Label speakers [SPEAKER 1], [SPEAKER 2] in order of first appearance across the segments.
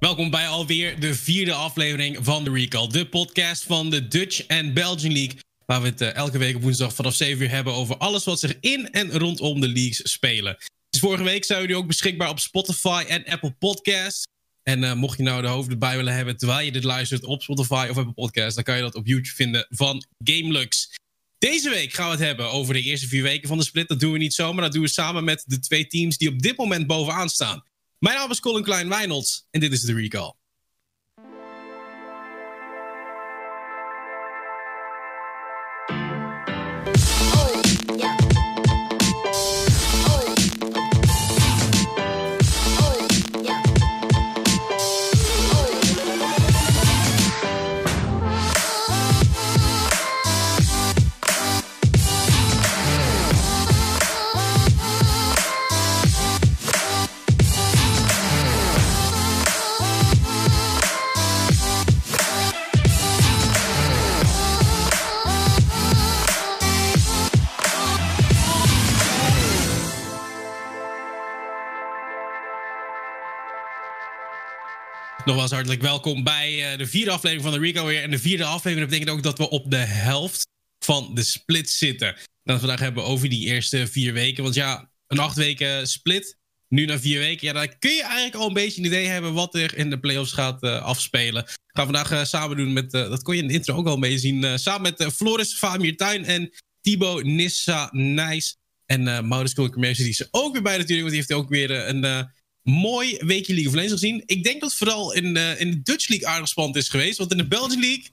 [SPEAKER 1] Welkom bij alweer de vierde aflevering van The Recall, de podcast van de Dutch en Belgian League. Waar we het uh, elke week op woensdag vanaf 7 uur hebben over alles wat zich in en rondom de leagues spelen. Dus vorige week zijn jullie ook beschikbaar op Spotify en Apple Podcasts. En uh, mocht je nou de hoofd erbij willen hebben terwijl je dit luistert op Spotify of Apple Podcasts, dan kan je dat op YouTube vinden van GameLux. Deze week gaan we het hebben over de eerste vier weken van de split. Dat doen we niet zomaar, dat doen we samen met de twee teams die op dit moment bovenaan staan. Mijn naam is Colin Klein Wijnolds en dit is de Recall. Nogmaals hartelijk welkom bij uh, de vierde aflevering van de Rico weer. En de vierde aflevering betekent ook dat we op de helft van de split zitten. Dat we vandaag hebben over die eerste vier weken. Want ja, een acht weken split, nu na vier weken. Ja, dan kun je eigenlijk al een beetje een idee hebben wat er in de playoffs gaat uh, afspelen. We gaan vandaag uh, samen doen met, dat kon je in de intro ook al beetje zien. samen met Floris Famir Tuin en Thibaut Nissa Nijs. En uh, Maurits die is ook weer bij natuurlijk. Want die heeft ook weer een mooi weekje League of Legends gezien. Ik denk dat vooral in, uh, in de Dutch League aardig spannend is geweest. Want in de Belgian League...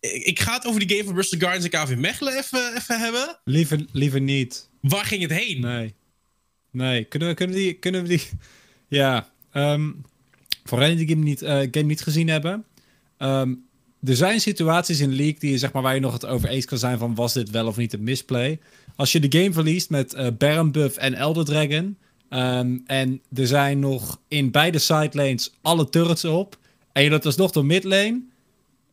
[SPEAKER 1] Ik, ik ga het over die game van Bristol Gardens en KV Mechelen even, even hebben.
[SPEAKER 2] Liever, liever niet.
[SPEAKER 1] Waar ging het heen?
[SPEAKER 2] Nee. Nee, kunnen we, kunnen we die... Kunnen we die ja, um, voor hen die game niet, uh, game niet gezien hebben... Um, er zijn situaties in League die, zeg maar, waar je nog het over eens kan zijn van... was dit wel of niet een misplay? Als je de game verliest met uh, Baron Buff en Elder Dragon... Um, en er zijn nog in beide sidelanes alle turrets op. En je dat dus nog door midlane.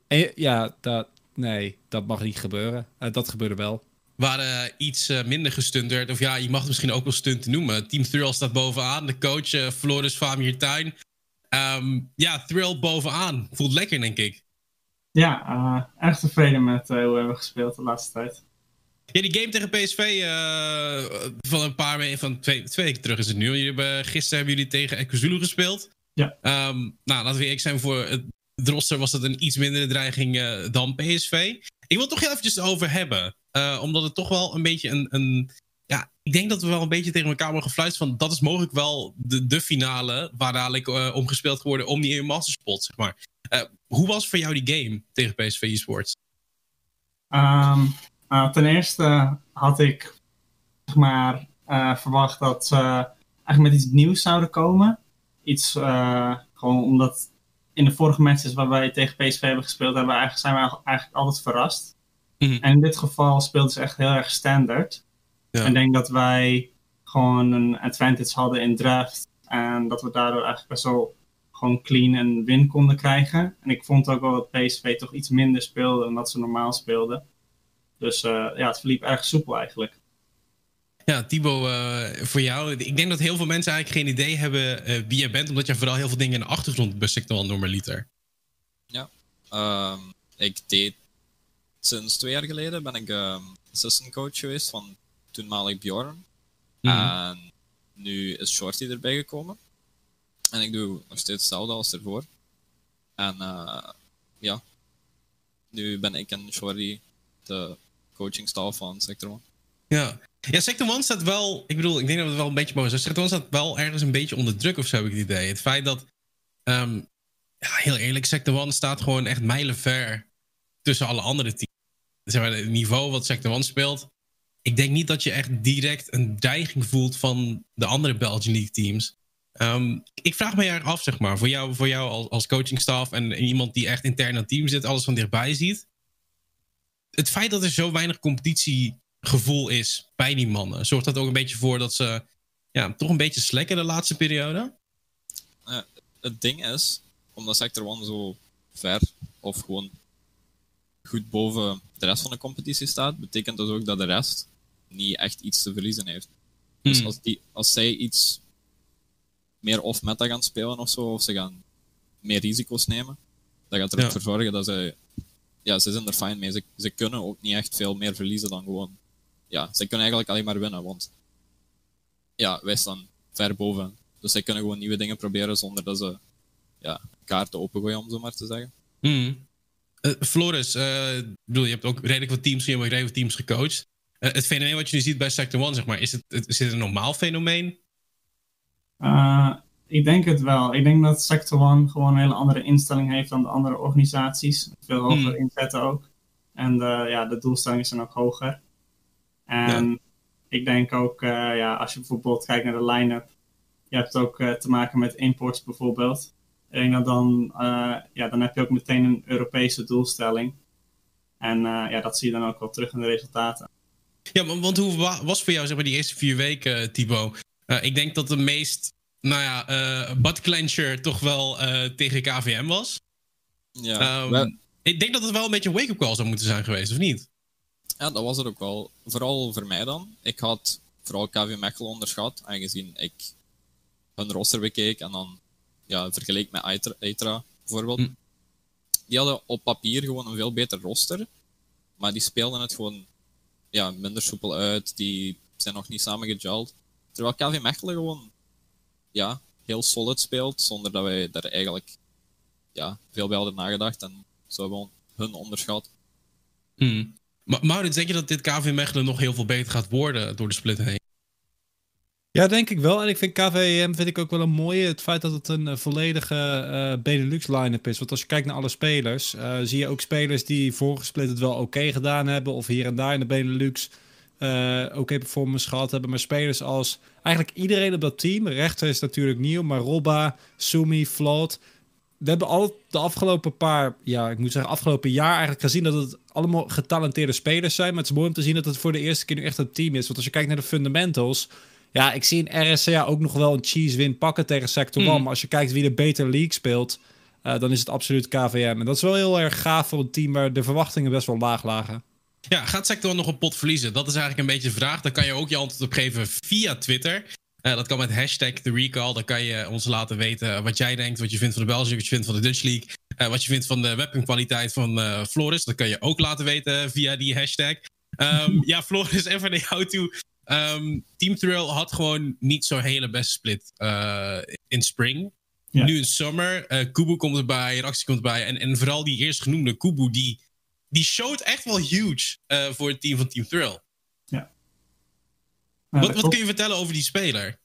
[SPEAKER 2] En je, ja, dat, nee, dat mag niet gebeuren. Uh, dat gebeurde wel.
[SPEAKER 1] Waren uh, iets uh, minder gestunderd. Of ja, je mag het misschien ook wel stunt noemen. Team Thrill staat bovenaan. De coach uh, Floris Famir Tuin. Um, ja, Thrill bovenaan. Voelt lekker, denk ik.
[SPEAKER 3] Ja, echt tevreden met hoe we hebben gespeeld de laatste tijd.
[SPEAKER 1] Ja, die game tegen PSV uh, van een paar weken, van twee, twee weken terug is het nu. Jullie hebben, gisteren hebben jullie tegen Ekuzulu gespeeld.
[SPEAKER 3] Ja.
[SPEAKER 1] Um, nou, laten we eerlijk zijn, voor het roster was het een iets mindere dreiging uh, dan PSV. Ik wil het toch heel eventjes over hebben. Uh, omdat het toch wel een beetje een, een... Ja, ik denk dat we wel een beetje tegen elkaar hebben gefluisterd van... dat is mogelijk wel de, de finale waar dadelijk om gespeeld geworden om die Masterspot, zeg maar. hoe was voor jou die game tegen PSV eSports?
[SPEAKER 3] Um, uh, ten eerste had ik zeg maar, uh, verwacht dat ze eigenlijk met iets nieuws zouden komen. Iets uh, gewoon omdat in de vorige matches waar wij tegen PSV hebben gespeeld, hebben we eigenlijk, zijn we eigenlijk altijd verrast. Mm -hmm. En in dit geval speelden ze echt heel erg standaard. Ja. En ik denk dat wij gewoon een advantage hadden in draft. En dat we daardoor eigenlijk best wel gewoon clean een win konden krijgen. En ik vond ook wel dat PSV toch iets minder speelde dan dat ze normaal speelden. Dus uh, ja, het verliep erg soepel eigenlijk.
[SPEAKER 1] Ja, Thibaut, uh, voor jou. Ik denk dat heel veel mensen eigenlijk geen idee hebben uh, wie je bent, omdat je vooral heel veel dingen in de achtergrond bij Sector normaliter.
[SPEAKER 4] Ja, um, ik deed sinds twee jaar geleden ben ik um, assistant coach geweest van toenmalig Bjorn. Mm -hmm. En nu is Shorty erbij gekomen. En ik doe nog steeds hetzelfde als ervoor. En uh, ja, nu ben ik en Shorty de coachingstijl van Sector 1.
[SPEAKER 1] Ja. ja, Sector 1 staat wel... Ik bedoel, ik denk dat het wel een beetje mooi is. Sector 1 staat wel ergens een beetje onder druk of zo, heb ik het idee. Het feit dat... Um, ja, heel eerlijk, Sector 1 staat gewoon echt mijlenver tussen alle andere teams. Zeg maar, het niveau wat Sector 1 speelt... Ik denk niet dat je echt direct een dreiging voelt van de andere Belgian League teams. Um, ik vraag me jaar af, zeg maar, voor jou, voor jou als, als coachingstaf en, en iemand die echt intern aan het team zit, alles van dichtbij ziet het feit dat er zo weinig competitiegevoel is bij die mannen, zorgt dat ook een beetje voor dat ze ja, toch een beetje slekken de laatste periode?
[SPEAKER 4] Uh, het ding is, omdat Sector 1 zo ver of gewoon goed boven de rest van de competitie staat, betekent dat ook dat de rest niet echt iets te verliezen heeft. Dus hmm. als, die, als zij iets meer off-meta gaan spelen of zo, of ze gaan meer risico's nemen. Dat gaat ervoor
[SPEAKER 1] Ja.
[SPEAKER 4] voor zorgen dat ze... Ja, ze zijn er fijn mee. Ze, ze kunnen ook niet echt veel meer verliezen dan gewoon... Ja, ze kunnen eigenlijk alleen maar winnen, want... Ja, wij staan ver boven. Dus zij kunnen gewoon nieuwe dingen proberen zonder dat ze... Ja, kaarten opengooien, om zo maar te zeggen.
[SPEAKER 1] Hmm. Eh, Floris, eh, ik bedoel, je hebt ook redelijk wat teams, je hebt ook redelijk wat teams gecoacht. Eh, het fenomeen wat je nu ziet bij Sector 1, zeg maar, is het, het, is het een normaal fenomeen?
[SPEAKER 3] Eh, ik denk het wel. Ik denk dat Sector One gewoon een hele andere instelling heeft dan de andere organisaties. Veel hoger
[SPEAKER 1] Hmm.
[SPEAKER 3] inzetten ook. En de, ja, de doelstellingen zijn ook hoger. En ik denk ook, eh, ja, als je bijvoorbeeld kijkt naar de line-up. Je hebt ook eh, te maken met imports bijvoorbeeld. Ik denk dat dan, eh, ja, dan heb je ook meteen een Europese doelstelling. En eh, ja, dat zie je dan ook wel terug in de resultaten.
[SPEAKER 1] Ja, want hoe wa- was voor jou zeg maar, die eerste vier weken, Thibaut? Eh, ik denk dat de meest, nou ja, eh buttclencher toch wel eh, tegen KVM was.
[SPEAKER 4] Ja,
[SPEAKER 1] Ehm, ik denk dat het wel een beetje een wake-up call zou moeten zijn geweest, of niet?
[SPEAKER 4] Ja, dat was het ook wel. Vooral voor mij dan. Ik had vooral KV Mechelen onderschat, aangezien ik hun roster bekeek en dan ja, vergeleek met Eitra, Eitra bijvoorbeeld.
[SPEAKER 1] Hm.
[SPEAKER 4] Die hadden op papier gewoon een veel beter roster, maar die speelden het gewoon ja, minder soepel uit. Die zijn nog niet samen gejald. Terwijl KV Mechelen gewoon ja, heel solid speelt, zonder dat wij daar eigenlijk ja, veel bij hadden nagedacht en zo gewoon hun onderschat.
[SPEAKER 1] Hmm. Maar Maurits, denk je dat dit KV Mechelen nog heel veel beter gaat worden door de split heen?
[SPEAKER 2] Ja, denk ik wel. En ik vind KVM vind ik ook wel een mooie. Het feit dat het een eh, volledige eh, Benelux line-up is. Want als je kijkt naar alle spelers, eh, zie je ook spelers die vorige split het wel oké gedaan hebben. Of hier en daar in de Benelux eh oké performance gehad hebben. Maar spelers als eigenlijk iedereen op dat team. Rechter is natuurlijk nieuw, maar Robba, Sumi, Float. We hebben al de afgelopen paar, ja, ik moet zeggen, afgelopen jaar eigenlijk gezien dat het allemaal getalenteerde spelers zijn. Maar het is mooi om te zien dat het voor de eerste keer nu echt een team is. Want als je kijkt naar de fundamentals, ja, ik zie in RSCA ook nog wel een cheese win pakken tegen Sector
[SPEAKER 1] Mm.
[SPEAKER 2] 1. Maar als je kijkt wie de beter league speelt, eh, dan is het absoluut KVM. En dat is wel heel erg gaaf voor een team waar de verwachtingen best wel laag lagen.
[SPEAKER 1] Ja, gaat Sector nog een pot verliezen? Dat is eigenlijk een beetje de vraag. Daar kan je ook je antwoord op geven via Twitter. Eh, dat kan met hashtag TheRecall. Dan kan je ons laten weten wat jij denkt, wat je vindt van de België, wat je vindt van de Dutch League, eh, wat je vindt van de webcamkwaliteit van eh, Floris. Dat kan je ook laten weten via die hashtag. Ehm, ja, Floris, even naar jou toe. Ehm, Team Thrill had gewoon niet zo'n hele beste split in spring.
[SPEAKER 3] Ja.
[SPEAKER 1] Nu in summer. Kubu komt erbij, Raxi komt erbij. En, en vooral die eerst genoemde Kubu, die, die showt echt wel huge eh, voor het team van Team Thrill.
[SPEAKER 3] Ja,
[SPEAKER 1] wat kun je vertellen over die speler?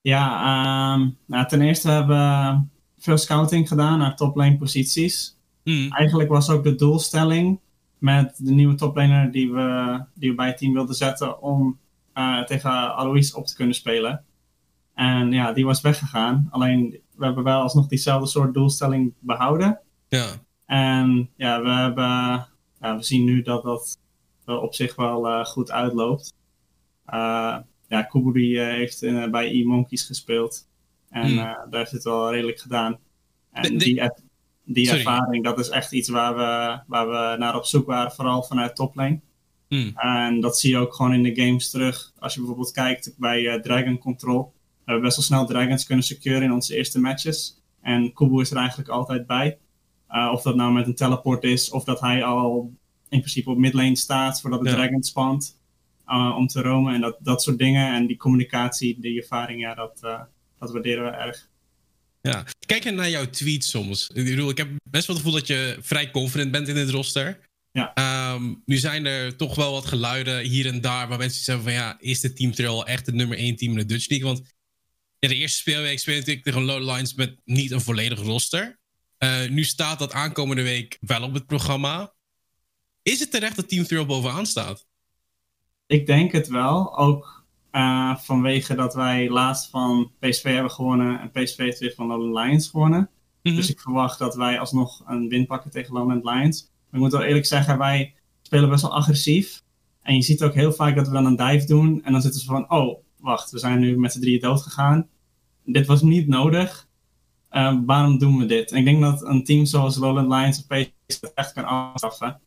[SPEAKER 3] Ja, ehm, nou, ten eerste hebben we veel scouting gedaan naar toplane posities.
[SPEAKER 1] Hmm,
[SPEAKER 3] Eigenlijk was ook de doelstelling met de nieuwe toplaner die we, die we bij het team wilden zetten om eh, tegen Alois op te kunnen spelen. En ja, die was weggegaan. Alleen we hebben wel alsnog diezelfde soort doelstelling behouden.
[SPEAKER 1] Ja.
[SPEAKER 3] En ja, we, hebben, ja, we zien nu dat dat wel op zich wel eh, goed uitloopt. Eh ja, Kuburi eh, heeft eh, bij E-Monkeys gespeeld. En
[SPEAKER 1] Hmm.
[SPEAKER 3] eh, daar heeft het wel redelijk gedaan. En
[SPEAKER 1] De- de-
[SPEAKER 3] die, er- ervaring, dat is echt iets waar we, waar we naar op zoek waren, vooral vanuit toplane.
[SPEAKER 1] Hmm.
[SPEAKER 3] En dat zie je ook gewoon in de games terug. Als je bijvoorbeeld kijkt bij eh, Dragon Control. We hebben best wel snel Dragons kunnen securen in onze eerste matches. En Kubu is er eigenlijk altijd bij. Uh, of dat nou met een teleport is, of dat hij al in principe op midlane staat voordat de
[SPEAKER 1] Ja.
[SPEAKER 3] Dragon spant. uh, om te roamen en dat, dat soort dingen. En die communicatie, die ervaring, ja, dat, uh, dat waarderen we erg.
[SPEAKER 1] Ja. Kijk je naar jouw tweets soms. Ik bedoel, ik heb best wel het gevoel dat je vrij confident bent in dit roster.
[SPEAKER 3] Ja.
[SPEAKER 1] Ehm, nu zijn er toch wel wat geluiden hier en daar waar mensen zeggen van ja, is de Team Trail echt het nummer 1 team in de Dutch League? Want in de eerste speelweek speelde natuurlijk tegen Low Lines met niet een volledig roster. Uh, nu staat dat aankomende week wel op het programma. Is het terecht dat Team Trail bovenaan staat?
[SPEAKER 3] Ik denk het wel. Ook uh, vanwege dat wij laatst van PSV hebben gewonnen en PSV heeft weer van Lowland Lions gewonnen.
[SPEAKER 1] Mhm.
[SPEAKER 3] Mm -hmm. Dus ik verwacht dat wij alsnog een win pakken tegen Lowland Lions. Maar ik moet wel eerlijk zeggen, wij spelen best wel agressief. En je ziet ook heel vaak dat we dan een dive doen. En dan zitten ze van, oh, wacht, we zijn nu met z'n drieën dood gegaan. Dit was niet nodig. Uh, waarom doen we dit? En ik denk dat een team zoals Lowland Lions of echt kan afschaffen.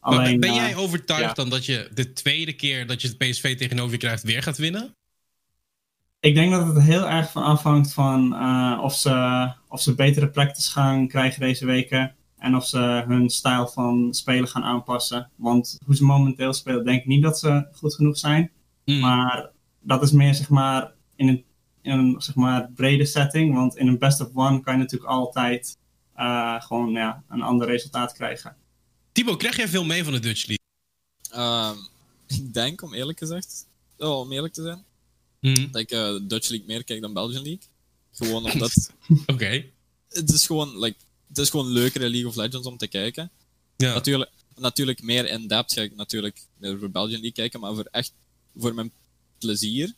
[SPEAKER 1] Alleen, ben jij overtuigd ja. dan dat je de tweede keer dat je het PSV tegenover je krijgt weer gaat winnen?
[SPEAKER 3] Ik denk dat het heel erg van afhangt van uh, of, ze, of ze betere practice gaan krijgen deze weken. En of ze hun stijl van spelen gaan aanpassen. Want hoe ze momenteel spelen, denk ik niet dat ze goed genoeg zijn.
[SPEAKER 1] Mm.
[SPEAKER 3] Maar dat is meer zeg maar in een, in een zeg maar, brede setting. Want in een best of one kan je natuurlijk altijd eh, gewoon ja, een ander resultaat krijgen.
[SPEAKER 1] Thibaut, krijg jij veel mee van de Dutch League?
[SPEAKER 4] Ehm, ik denk, om eerlijk gezegd, oh, om eerlijk te zijn,
[SPEAKER 1] Mm.
[SPEAKER 4] dat ik eh, Dutch League meer kijk dan Belgian League. Gewoon omdat
[SPEAKER 1] Oké.
[SPEAKER 4] het is gewoon, like, het is gewoon leukere League of Legends om te kijken.
[SPEAKER 1] Ja.
[SPEAKER 4] Natuurlijk, natuurlijk meer in depth ga ik natuurlijk meer voor Belgian League kijken, maar voor echt voor mijn plezier,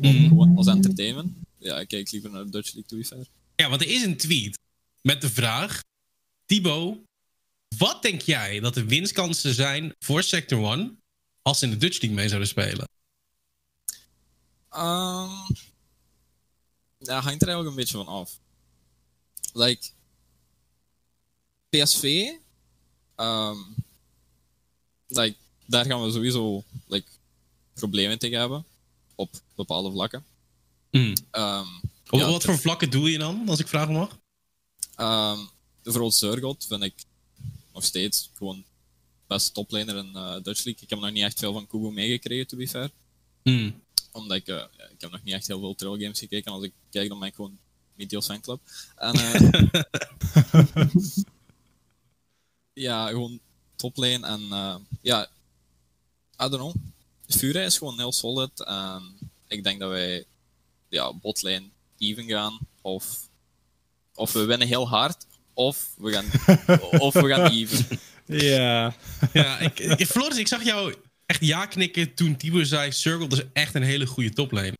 [SPEAKER 1] Mm.
[SPEAKER 4] gewoon als entertainment, ja, ik kijk liever naar de Dutch League, to be fair.
[SPEAKER 1] Ja, want er is een tweet met de vraag: Thibaut, wat denk jij dat de winstkansen zijn voor Sector 1 als ze in de Dutch League mee zouden spelen?
[SPEAKER 4] Um, ja, hangt er eigenlijk een beetje van af. Like, PSV, um, like, daar gaan we sowieso like, problemen tegen hebben. Op bepaalde vlakken.
[SPEAKER 1] Mm.
[SPEAKER 4] Um,
[SPEAKER 1] Op
[SPEAKER 4] ja,
[SPEAKER 1] wat voor vlakken doe je dan, als ik vragen mag?
[SPEAKER 4] Um, vooral Zurgot vind ik nog steeds gewoon best toplaner in uh, Dutch League. Ik heb nog niet echt veel van Kubo meegekregen, to be fair.
[SPEAKER 1] Mm.
[SPEAKER 4] Omdat ik, uh, ja, ik heb nog niet echt heel veel trail games gekeken. Als ik kijk, dan ben ik gewoon Meteos fanclub. En uh, ja, gewoon toplane en ja, I don't know. Fure is gewoon heel solid en ik denk dat wij ja, botlane even gaan of, of we winnen heel hard of we gaan, of we gaan even.
[SPEAKER 2] Ja.
[SPEAKER 1] Ja, ik, ik, Floris, ik zag jou echt ja knikken toen Thibaut zei: Circle is echt een hele goede toplane.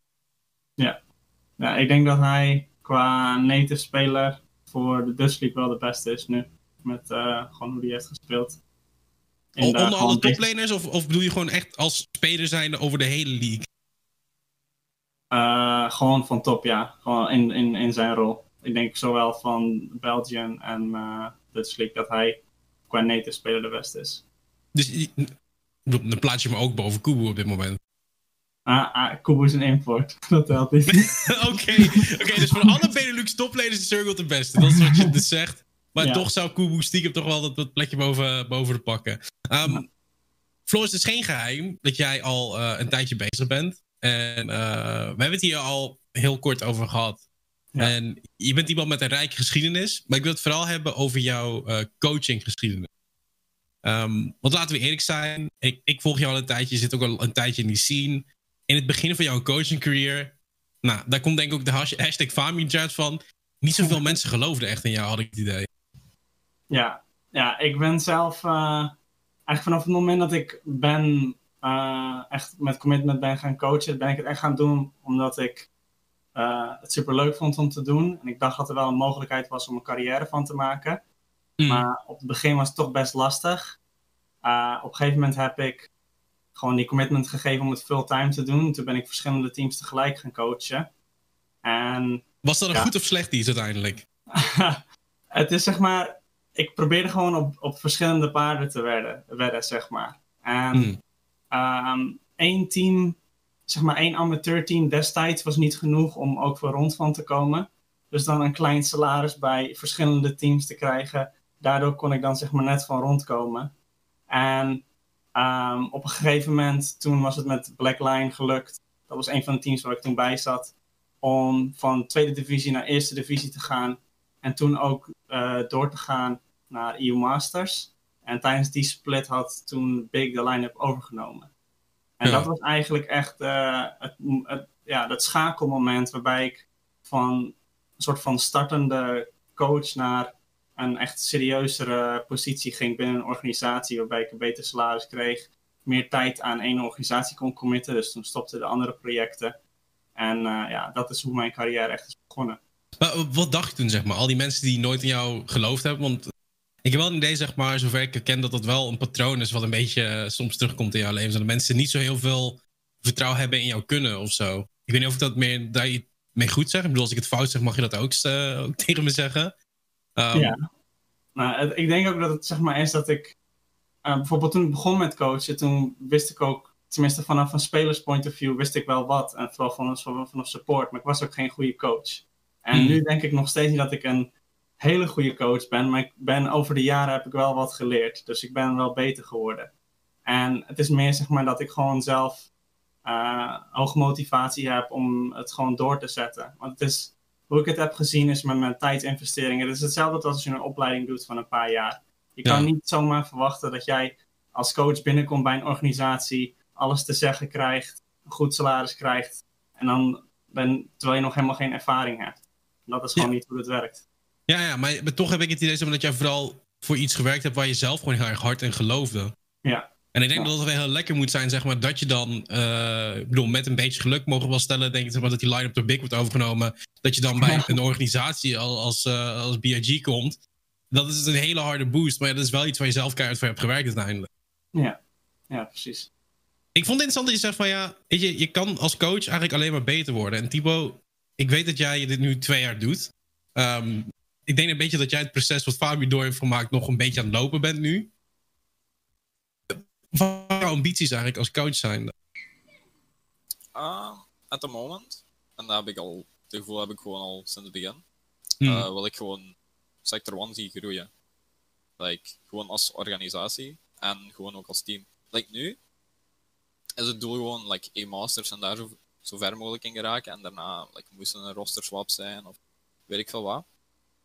[SPEAKER 3] Ja. ja, ik denk dat hij qua native speler voor de Dutch League wel de beste is nu. Met uh, gewoon hoe hij heeft gespeeld.
[SPEAKER 1] O, onder alle toplaners of, of bedoel je gewoon echt als speler zijnde over de hele league?
[SPEAKER 3] Uh, gewoon van top, ja. Gewoon in, in, in zijn rol. Ik denk zowel van Belgium en uh, Dutch League dat hij qua native speler de beste is.
[SPEAKER 1] Dus dan plaats je hem ook boven Kubo op dit moment.
[SPEAKER 3] Ah, ah Kubo is een import. Dat telt niet.
[SPEAKER 1] Oké, okay. okay, dus van alle Benelux toplaners is Circle de beste. Dat is wat je dus zegt. Maar ja. toch zou Kubo stiekem toch wel dat, dat plekje boven, boven de pakken. Um, ja. Floris, het is geen geheim dat jij al uh, een tijdje bezig bent. En uh, we hebben het hier al heel kort over gehad. Ja. En je bent iemand met een rijke geschiedenis. Maar ik wil het vooral hebben over jouw uh, coachinggeschiedenis. Um, want laten we eerlijk zijn. Ik, ik, volg jou al een tijdje. Je zit ook al een tijdje in die scene. In het begin van jouw coaching career. Nou, daar komt denk ik ook de hashtag Fami van. Niet zoveel mensen geloofden echt in jou, had ik het idee.
[SPEAKER 3] Ja, ja ik ben zelf... Uh, eigenlijk vanaf het moment dat ik ben... Uh, echt met commitment ben gaan coachen... ben ik het echt gaan doen omdat ik... Uh, het super leuk vond om te doen. En ik dacht dat er wel een mogelijkheid was om een carrière van te maken. Mm. Maar op het begin was het toch best lastig. Op een gegeven moment heb ik gewoon die commitment gegeven om het fulltime te doen. Toen ben ik verschillende teams tegelijk gaan coachen. En,
[SPEAKER 1] was dat een ja. goed of slecht iets uiteindelijk?
[SPEAKER 3] het is zeg maar... Ik probeerde gewoon op, op verschillende paarden te wedden, wedden zeg maar. En mm. um, één team, zeg maar één amateurteam destijds was niet genoeg om ook voor rond van te komen. Dus dan een klein salaris bij verschillende teams te krijgen. Daardoor kon ik dan zeg maar net van rondkomen. En um, op een gegeven moment, toen was het met Blackline gelukt. Dat was een van de teams waar ik toen bij zat. Om van tweede divisie naar eerste divisie te gaan. En toen ook uh, door te gaan naar EU Masters. En tijdens die split had toen Big de line-up overgenomen. En ja. dat was eigenlijk echt uh, het, het, ja, dat schakelmoment waarbij ik van een soort van startende coach naar een echt serieuzere positie ging binnen een organisatie, waarbij ik een beter salaris kreeg, meer tijd aan één organisatie kon committen. Dus toen stopten de andere projecten. En uh, ja, dat is hoe mijn carrière echt is begonnen.
[SPEAKER 1] Maar wat dacht je toen, zeg maar? Al die mensen die nooit in jou geloofd hebben, want ik heb wel een idee, zeg maar, zover ik het ken, dat dat wel een patroon is wat een beetje uh, soms terugkomt in jouw leven. Dat mensen niet zo heel veel vertrouwen hebben in jou kunnen of zo. Ik weet niet of ik dat meer, daar je mee goed zeg. Ik bedoel, als ik het fout zeg, mag je dat ook, uh, ook tegen me zeggen.
[SPEAKER 3] Um, ja. Nou, het, ik denk ook dat het zeg maar is dat ik... Uh, bijvoorbeeld toen ik begon met coachen, toen wist ik ook... Tenminste, vanaf een spelers point of view wist ik wel wat. En vooral vanaf, vanaf support. Maar ik was ook geen goede coach. En mm. nu denk ik nog steeds niet dat ik een hele goede coach ben, maar ik ben over de jaren heb ik wel wat geleerd. Dus ik ben wel beter geworden. En het is meer zeg maar dat ik gewoon zelf uh, hoge motivatie heb om het gewoon door te zetten. Want het is, hoe ik het heb gezien is met mijn tijdsinvesteringen. Het is hetzelfde als je een opleiding doet van een paar jaar. Je kan niet zomaar verwachten dat jij als coach binnenkomt bij een organisatie, alles te zeggen krijgt, een goed salaris krijgt, en dan ben, terwijl je nog helemaal geen ervaring hebt. dat is gewoon niet hoe het werkt.
[SPEAKER 1] Ja, ja maar, maar, toch heb ik het idee dat jij vooral voor iets gewerkt hebt waar je zelf gewoon heel erg hard in geloofde.
[SPEAKER 3] Ja.
[SPEAKER 1] En ik denk dat het wel heel lekker moet zijn, zeg maar, dat je dan, uh, ik bedoel, met een beetje geluk mogen we wel stellen, denk ik, dat die line-up door Big wordt overgenomen, dat je dan bij een organisatie als, als, uh, als BIG komt. Dat is een hele harde boost, maar dat is wel iets waar je zelf keihard voor hebt gewerkt uiteindelijk.
[SPEAKER 3] Ja, ja precies.
[SPEAKER 1] Ik vond het interessant dat je zegt van ja, weet je, je kan als coach eigenlijk alleen maar beter worden. En Thibaut, ik weet dat jij dit nu twee jaar doet. Um, ik denk een beetje dat jij het proces wat Fabio door heeft gemaakt nog een beetje aan het lopen bent nu. Wat zijn jouw ambities eigenlijk als coach zijn?
[SPEAKER 4] Uh, at the moment, en daar heb ik al, het gevoel heb ik gewoon al sinds het begin, hmm. uh, wil ik gewoon Sector 1 zien groeien. Like, gewoon als organisatie en gewoon ook als team. Like nu is het doel gewoon like, E-Masters en daar zo, zo ver mogelijk in geraken. En daarna like, moesten een roster swap zijn of weet ik veel wat.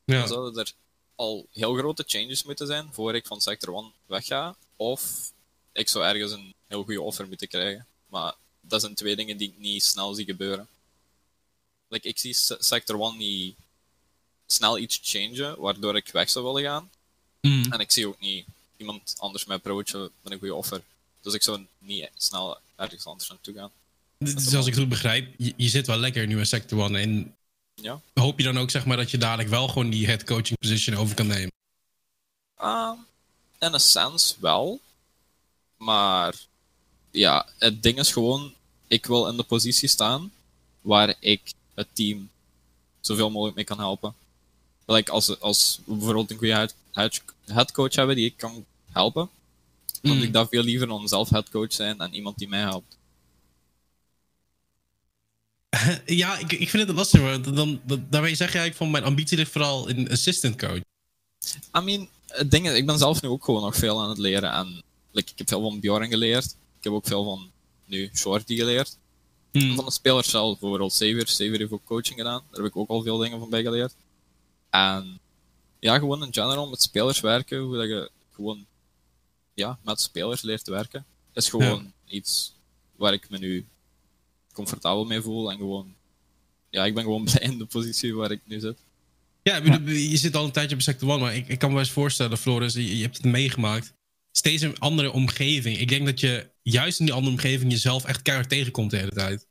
[SPEAKER 4] Ja. Dan zouden er al heel grote changes moeten zijn voor ik van Sector 1 wegga. Of ik zou ergens een heel goede offer moeten krijgen. Maar dat zijn twee dingen die ik niet snel zie gebeuren. Like, ik zie Sector 1 niet snel iets changen, waardoor ik weg zou willen gaan. Mm. En ik zie ook niet iemand anders mij approachen met een goede offer. Dus ik zou niet snel ergens anders naartoe gaan.
[SPEAKER 1] Dus als ik het goed begrijp, je, je, zit wel lekker nu in Sector 1. En
[SPEAKER 4] ja.
[SPEAKER 1] hoop je dan ook zeg maar, dat je dadelijk wel gewoon die head coaching position over kan nemen?
[SPEAKER 4] Uh, in een sense wel. Maar ja, het ding is gewoon, ik wil in de positie staan waar ik het team zoveel mogelijk mee kan helpen. Like als, als we bijvoorbeeld een goede head, headcoach hebben die ik kan helpen, dan mm. ik dat veel liever dan zelf headcoach zijn en iemand die mij helpt.
[SPEAKER 1] Ja, ik, ik vind het lastig. Dan, dan, daarmee zeg je eigenlijk van mijn ambitie ligt vooral in assistant coach.
[SPEAKER 4] I mean, het ding is, ik ben zelf nu ook gewoon nog veel aan het leren. En like, ik heb veel van Bjorn geleerd. Ik heb ook veel van nu Shorty geleerd. Mm. Van de spelers zelf, bijvoorbeeld Xavier. Xavier heeft ook coaching gedaan. Daar heb ik ook al veel dingen van bij geleerd. En ja, gewoon in general met spelers werken, hoe dat je gewoon ja, met spelers leert werken, is gewoon iets waar ik me nu comfortabel mee voel. En gewoon, ja, ik ben gewoon blij in de positie waar ik nu zit.
[SPEAKER 1] Ja, je zit al een tijdje op Sector 1, maar ik, ik kan me eens voorstellen, Floris, je, je hebt het meegemaakt. Steeds een andere omgeving. Ik denk dat je juist in die andere omgeving jezelf echt keihard tegenkomt de hele tijd.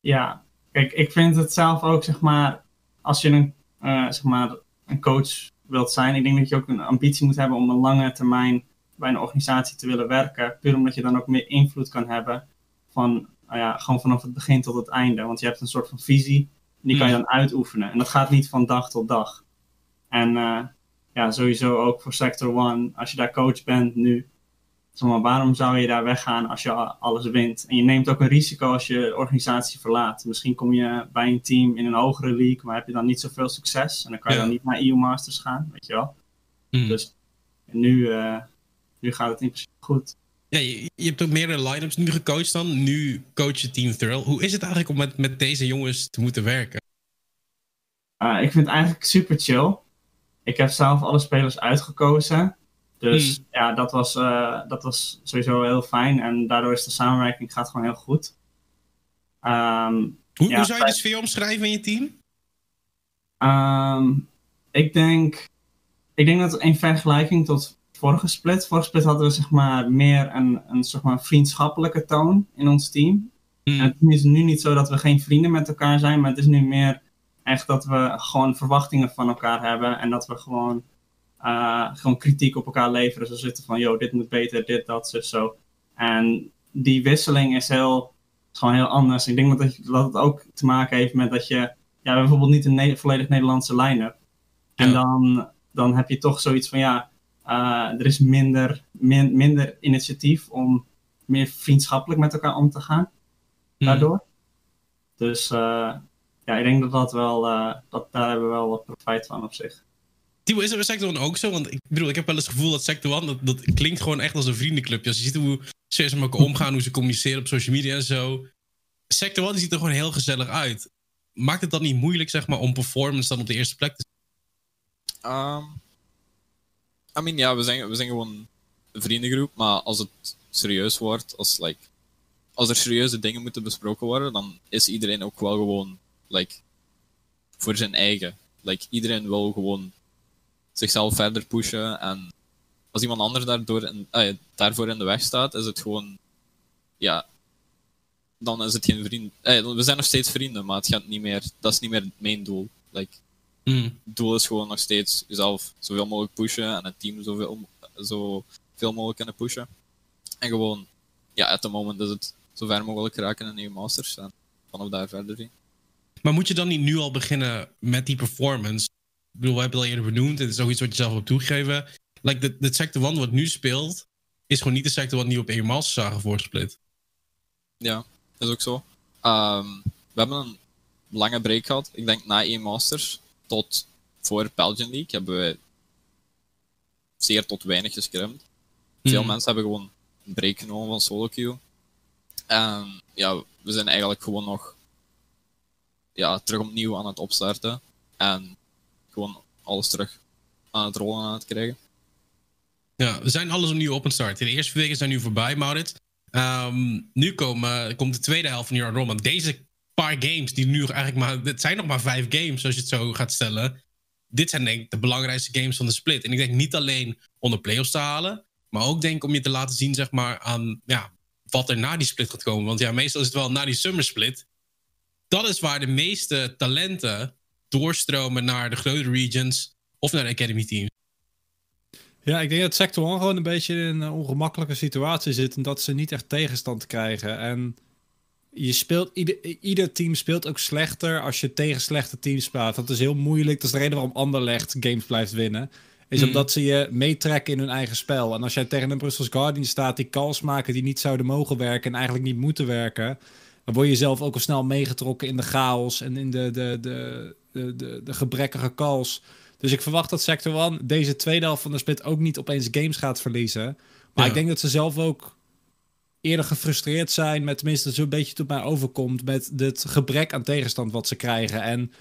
[SPEAKER 3] Ja, kijk, ik vind het zelf ook, zeg maar, als je een, uh, zeg maar, een coach wilt zijn, ik denk dat je ook een ambitie moet hebben om een lange termijn bij een organisatie te willen werken. Puur omdat je dan ook meer invloed kan hebben van, nou ja, gewoon vanaf het begin tot het einde. Want je hebt een soort van visie en die kan je hmm. dan uitoefenen. En dat gaat niet van dag tot dag. En uh, ja, sowieso ook voor Sector One, als je daar coach bent nu, zeg maar, waarom zou je daar weggaan als je alles wint? En je neemt ook een risico als je de organisatie verlaat. Misschien kom je bij een team in een hogere league, maar heb je dan niet zoveel succes. En dan kan je dan niet naar EU Masters gaan, weet je wel. Mm. Dus nu, uh, nu gaat het in principe goed.
[SPEAKER 1] Ja, je, je hebt ook meerdere line-ups nu gecoacht dan. Nu coach je Team Thrill. Hoe is het eigenlijk om met, met deze jongens te moeten werken?
[SPEAKER 3] Uh, ik vind het eigenlijk super chill. Ik heb zelf alle spelers uitgekozen. Dus hmm. ja, dat was, uh, dat was sowieso heel fijn. En daardoor is de samenwerking gaat gewoon heel goed. Um,
[SPEAKER 1] hoe, hoe, zou je de sfeer omschrijven in je team?
[SPEAKER 3] Um, ik denk, ik denk dat in vergelijking tot vorige split, vorige split hadden we zeg maar meer een, een zeg maar vriendschappelijke toon in ons team. Hmm. En het is nu niet zo dat we geen vrienden met elkaar zijn, maar het is nu meer echt dat we gewoon verwachtingen van elkaar hebben en dat we gewoon uh, gewoon kritiek op elkaar leveren. Zo zitten van, yo, dit moet beter, dit, dat, zo, zo. En die wisseling is heel, gewoon heel anders. Ik denk dat, dat het ook te maken heeft met dat je, ja, bijvoorbeeld niet een volledig Nederlandse line-up. En dan, dan heb je toch zoiets van, ja, er is minder, minder initiatief om meer vriendschappelijk met elkaar om te gaan. Hmm. Daardoor. Dus uh, ja, ik denk dat dat wel, eh, dat, daar hebben we wel wat profijt van op zich.
[SPEAKER 1] Timo, is er bij Sector One ook zo? Want ik bedoel, ik heb wel eens het gevoel dat Sector One, dat, dat klinkt gewoon echt als een vriendenclubje. Als je ziet hoe ze met elkaar omgaan, hoe ze communiceren op social media en zo. Sector One ziet er gewoon heel gezellig uit. Maakt het dan niet moeilijk, zeg maar, om performance dan op de eerste plek te
[SPEAKER 4] Um, Ja, we zijn, we zijn gewoon een vriendengroep, maar als het serieus wordt, als, like, als er serieuze dingen moeten besproken worden, dan is iedereen ook wel gewoon like, voor zijn eigen. Like, iedereen wil gewoon zichzelf verder pushen en als iemand anders daardoor in, eh, daarvoor in de weg staat, is het gewoon, ja, dan is het geen vriend. Eh, we zijn nog steeds vrienden, maar het gaat niet meer, dat is niet meer mijn doel. Like,
[SPEAKER 1] Mm.
[SPEAKER 4] het doel is gewoon nog steeds jezelf zoveel mogelijk pushen en het team zoveel, zoveel mogelijk kunnen pushen. En gewoon, ja, at the moment is het zo ver mogelijk raken in nieuwe masters en vanaf daar verder zien.
[SPEAKER 1] Maar moet je dan niet nu al beginnen met die performance? Ik bedoel, we hebben het al eerder benoemd. Het is ook iets wat je zelf hebt toegegeven. Like, de, de Sector 1 wat nu speelt, is gewoon niet de Sector 1 die we op EU Masters zagen voorsplit.
[SPEAKER 4] Ja, is ook zo. Ehm, we hebben een lange break gehad. Ik denk na één Masters tot voor Belgian League hebben we zeer tot weinig gescrimd. Veel
[SPEAKER 1] Mhm.
[SPEAKER 4] mensen hebben gewoon een break genomen van solo queue. En ja, we zijn eigenlijk gewoon nog ja, terug opnieuw aan het opstarten. En gewoon alles terug aan het rollen aan het krijgen.
[SPEAKER 1] Ja, we zijn alles opnieuw op een start. De eerste weken zijn nu voorbij, Maurits. Ehm, nu komen, komt de tweede helft van York Roman. Deze paar games, die nu eigenlijk maar... Het zijn nog maar vijf games, als je het zo gaat stellen. Dit zijn denk ik de belangrijkste games van de split. En ik denk niet alleen om de playoffs te halen... maar ook denk ik om je te laten zien, zeg maar, aan ja, wat er na die split gaat komen. Want ja, meestal is het wel na die summer split. Dat is waar de meeste talenten doorstromen naar de grote regions... of naar de academy teams.
[SPEAKER 2] Ja, ik denk dat Sector 1 gewoon een beetje in een ongemakkelijke situatie zit. En dat ze niet echt tegenstand krijgen. En je speelt, ieder, ieder team speelt ook slechter als je tegen slechte teams speelt. Dat is heel moeilijk. Dat is de reden waarom Anderlecht games blijft winnen. Is
[SPEAKER 1] Mm.
[SPEAKER 2] omdat ze je meetrekken in hun eigen spel. En als jij tegen een Brussels Guardian staat die calls maken die niet zouden mogen werken en eigenlijk niet moeten werken. Dan word je zelf ook al snel meegetrokken in de chaos en in de, de, de, de, de, de gebrekkige calls. Dus ik verwacht dat Sector 1 deze tweede helft van de split ook niet opeens games gaat verliezen. Maar
[SPEAKER 1] Ja.
[SPEAKER 2] ik denk dat ze zelf ook eerder gefrustreerd zijn met tenminste zo'n beetje tot mij overkomt met het gebrek aan tegenstand wat ze krijgen. En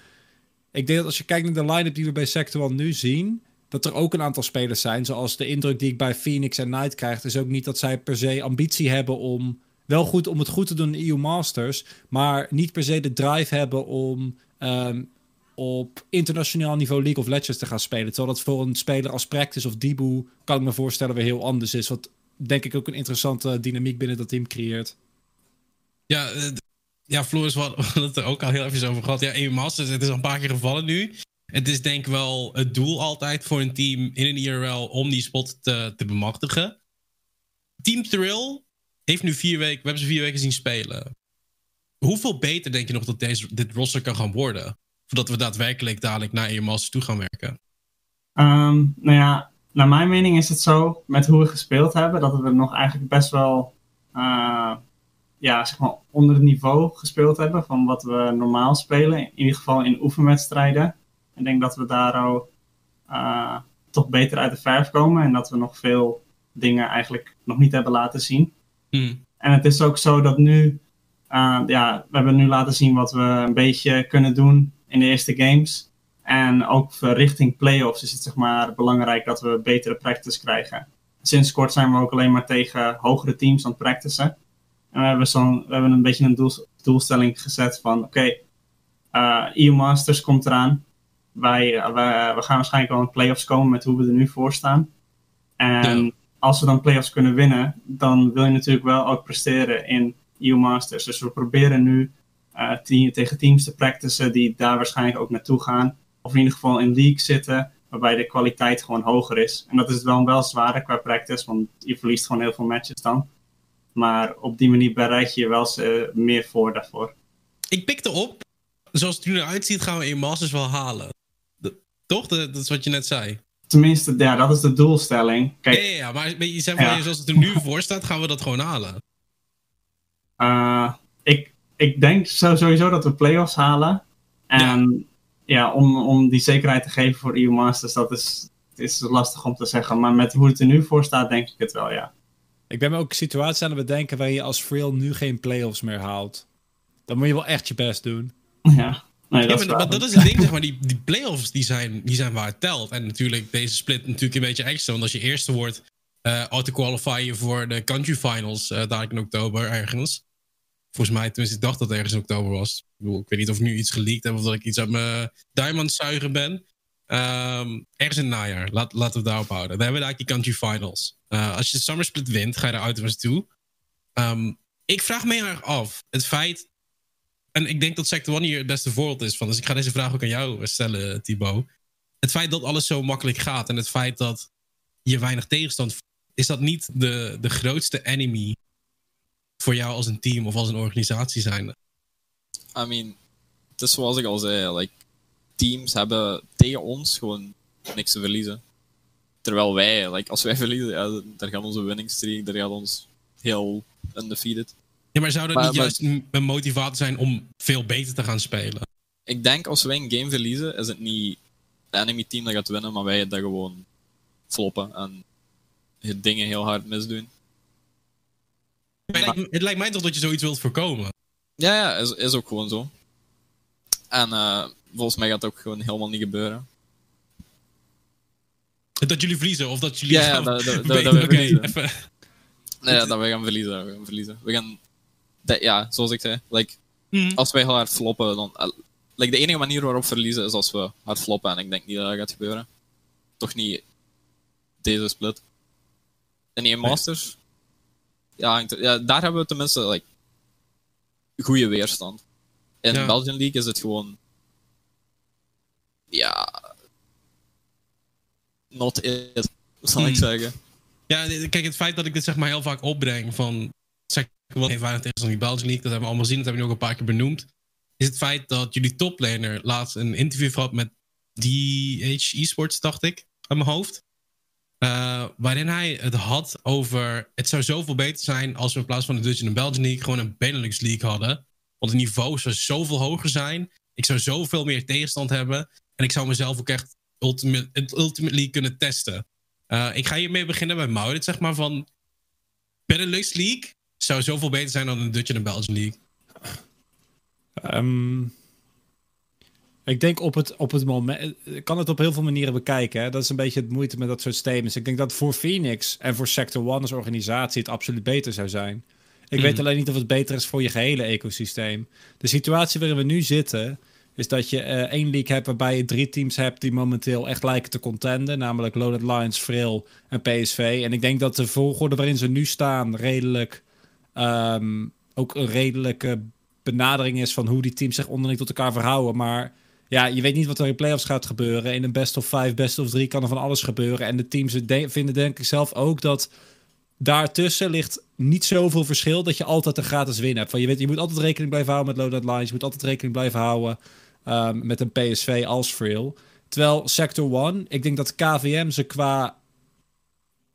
[SPEAKER 2] ik denk dat als je kijkt naar de line-up die we bij Sector 1 nu zien, dat er ook een aantal spelers zijn, zoals de indruk die ik bij Phoenix en Knight krijg, is ook niet dat zij per se ambitie hebben om wel goed om het goed te doen in EU Masters, maar niet per se de drive hebben om ehm, op internationaal niveau League of Legends te gaan spelen. Terwijl dat voor een speler als Practice of Dibu kan ik me voorstellen weer heel anders is. Wat denk ik ook een interessante dynamiek binnen dat team creëert.
[SPEAKER 1] Ja, eh, ja Floris, we hadden het er ook al heel even over gehad. Ja, EU Masters, het is al een paar keer gevallen nu. Het is denk ik wel het doel altijd voor een team in een IRL om die spot te, te bemachtigen. Team Thrill heeft nu vier weken, we hebben ze vier weken zien spelen. Hoeveel beter denk je nog dat deze, dit roster kan gaan worden? Voordat we daadwerkelijk dadelijk naar EU Masters toe gaan werken.
[SPEAKER 3] Ehm, nou ja, naar mijn mening is het zo, met hoe we gespeeld hebben, dat we nog eigenlijk best wel eh, ja, zeg maar onder het niveau gespeeld hebben van wat we normaal spelen. In ieder geval in oefenwedstrijden. Ik denk dat we daar ook eh, toch beter uit de verf komen en dat we nog veel dingen eigenlijk nog niet hebben laten zien.
[SPEAKER 1] Hm.
[SPEAKER 3] En het is ook zo dat nu, eh, ja, we hebben nu laten zien wat we een beetje kunnen doen in de eerste games. En ook richting playoffs is het zeg maar belangrijk dat we betere practice krijgen. Sinds kort zijn we ook alleen maar tegen hogere teams aan het practicen. En we hebben, zo'n, we hebben een beetje een doel, doelstelling gezet van oké, eh EU Masters komt eraan. Wij, eh, we, we gaan waarschijnlijk wel in playoffs komen met hoe we er nu voor staan. En
[SPEAKER 1] Ja.
[SPEAKER 3] als we dan playoffs kunnen winnen, dan wil je natuurlijk wel ook presteren in EU Masters. Dus we proberen nu eh, team- tegen teams te practicen die daar waarschijnlijk ook naartoe gaan. Of in ieder geval in league zitten, waarbij de kwaliteit gewoon hoger is. En dat is dan wel zwaarder qua practice, want je verliest gewoon heel veel matches dan. Maar op die manier bereid je je wel eh, meer voor daarvoor.
[SPEAKER 1] Ik pikte op, zoals het er nu eruit ziet, gaan we EU Masters wel halen. De- toch? De- dat is wat je net zei.
[SPEAKER 3] Tenminste, ja, dat is de doelstelling. Kijk,
[SPEAKER 1] Ja, ja, ja, maar je zegt van,
[SPEAKER 3] Ja.
[SPEAKER 1] zoals het er nu voor staat, gaan we dat gewoon halen.
[SPEAKER 3] Eh, ik, ik denk sowieso dat we playoffs halen. En ja, om, om die zekerheid te geven voor EU Masters, dat is, is lastig om te zeggen. Maar met hoe het er nu voor staat, denk ik het wel, ja.
[SPEAKER 2] Ik ben me ook situaties aan het bedenken waar je als Frill nu geen playoffs meer haalt. Dan moet je wel echt je best doen.
[SPEAKER 3] Ja, nee,
[SPEAKER 1] Ja,
[SPEAKER 3] dat, is
[SPEAKER 1] maar, dat is het ding, zeg maar, die, die playoffs die zijn, die zijn waar het telt. En natuurlijk, deze split natuurlijk een beetje extra. Want als je eerste wordt, eh auto-qualify je voor de country finals eh dadelijk in oktober ergens. Volgens mij, tenminste, ik dacht dat het ergens in oktober was. Ik, weet niet of ik nu iets geleakt heb of dat ik iets uit mijn diamond zuigen ben. Ehm, ergens in najaar, Laat, laten we daarop houden. Daar hebben we eigenlijk die country finals. Eh, als je de summer split wint, ga je eruit was toe. Ehm, ik vraag me heel erg af, het feit en ik denk dat Sector One hier het beste voorbeeld is van. Dus ik ga deze vraag ook aan jou stellen, Thibaut. Het feit dat alles zo makkelijk gaat en het feit dat je weinig tegenstand is dat niet de, de grootste enemy voor jou als een team of als een organisatie zijn?
[SPEAKER 4] I mean, het is zoals ik al zei, like, teams hebben tegen ons gewoon niks te verliezen. Terwijl wij, like, als wij verliezen, ja, daar gaat onze winning streak, daar gaat ons heel undefeated.
[SPEAKER 1] Ja, maar zou dat
[SPEAKER 4] Maar-
[SPEAKER 1] niet
[SPEAKER 4] maar-
[SPEAKER 1] juist een motivator zijn om veel beter te gaan spelen?
[SPEAKER 4] Ik denk als wij een game verliezen, is het niet het enemy team dat gaat winnen, maar wij dat gewoon floppen en dingen heel hard misdoen.
[SPEAKER 1] Het lijkt, het lijkt mij toch dat je zoiets wilt voorkomen.
[SPEAKER 4] Ja, ja, is, is ook gewoon zo. En eh, volgens mij gaat het ook gewoon helemaal niet gebeuren.
[SPEAKER 1] Dat jullie verliezen of dat jullie
[SPEAKER 4] Ja, dat- dat- dat- we verliezen.
[SPEAKER 1] even.
[SPEAKER 4] Nee, ja, dat we gaan verliezen. We gaan verliezen. We gaan, dat- ja, zoals ik zei, like,
[SPEAKER 1] Hmm.
[SPEAKER 4] als wij heel hard floppen, dan. eh, like, de enige manier waarop we verliezen is als we hard floppen. En ik denk niet dat dat gaat gebeuren. Toch niet deze split. En die in
[SPEAKER 1] Nee.
[SPEAKER 4] Masters. Ja, ja, daar hebben we tenminste like, goede weerstand. In
[SPEAKER 1] Ja.
[SPEAKER 4] Belgian League is het gewoon. Ja. Not it, zal ik
[SPEAKER 1] Hmm.
[SPEAKER 4] zeggen.
[SPEAKER 1] Ja, kijk, het feit dat ik dit zeg maar heel vaak opbreng van zeg wat heeft weinig tegen die Belgian League, dat hebben we allemaal gezien, dat hebben we nu ook een paar keer benoemd, is het feit dat jullie toplaner laatst een interview gehad met DH Esports, dacht ik, uit mijn hoofd. Eh, waarin hij het had over het zou zoveel beter zijn als we in plaats van de Dutch en de Belgian League gewoon een Benelux League hadden. Want het niveau zou zoveel hoger zijn. Ik zou zoveel meer tegenstand hebben. En ik zou mezelf ook echt ultimate, ultimately kunnen testen. Eh, ik ga hiermee beginnen bij Maurits, zeg maar, van Benelux League zou zoveel beter zijn dan de Dutch en de Belgian League.
[SPEAKER 2] Ehm, ik denk op het, op het moment. Ik kan het op heel veel manieren bekijken. Hè? Dat is een beetje het moeite met dat soort statements. Ik denk dat voor Phoenix en voor Sector One als organisatie het absoluut beter zou zijn. Ik weet
[SPEAKER 1] Mhm.
[SPEAKER 2] alleen niet of het beter is voor je gehele ecosysteem. De situatie waarin we nu zitten. Is dat je eh, één league hebt waarbij je drie teams hebt die momenteel echt lijken te contenden. Namelijk Loaded Lions, Vril en PSV. En ik denk dat de volgorde waarin ze nu staan redelijk. ehm, ook een redelijke benadering is van hoe die teams zich onderling tot elkaar verhouden. Maar ja, je weet niet wat er in playoffs gaat gebeuren. In een best of 5, best of 3 kan er van alles gebeuren. En de teams de- vinden denk ik zelf ook dat daartussen ligt niet zoveel verschil dat je altijd een gratis win hebt. Van je, weet, je moet altijd rekening blijven houden met loadout lines. Je moet altijd rekening blijven houden ehm, met een PSV als Frail. Terwijl Sector 1, ik denk dat KVM ze qua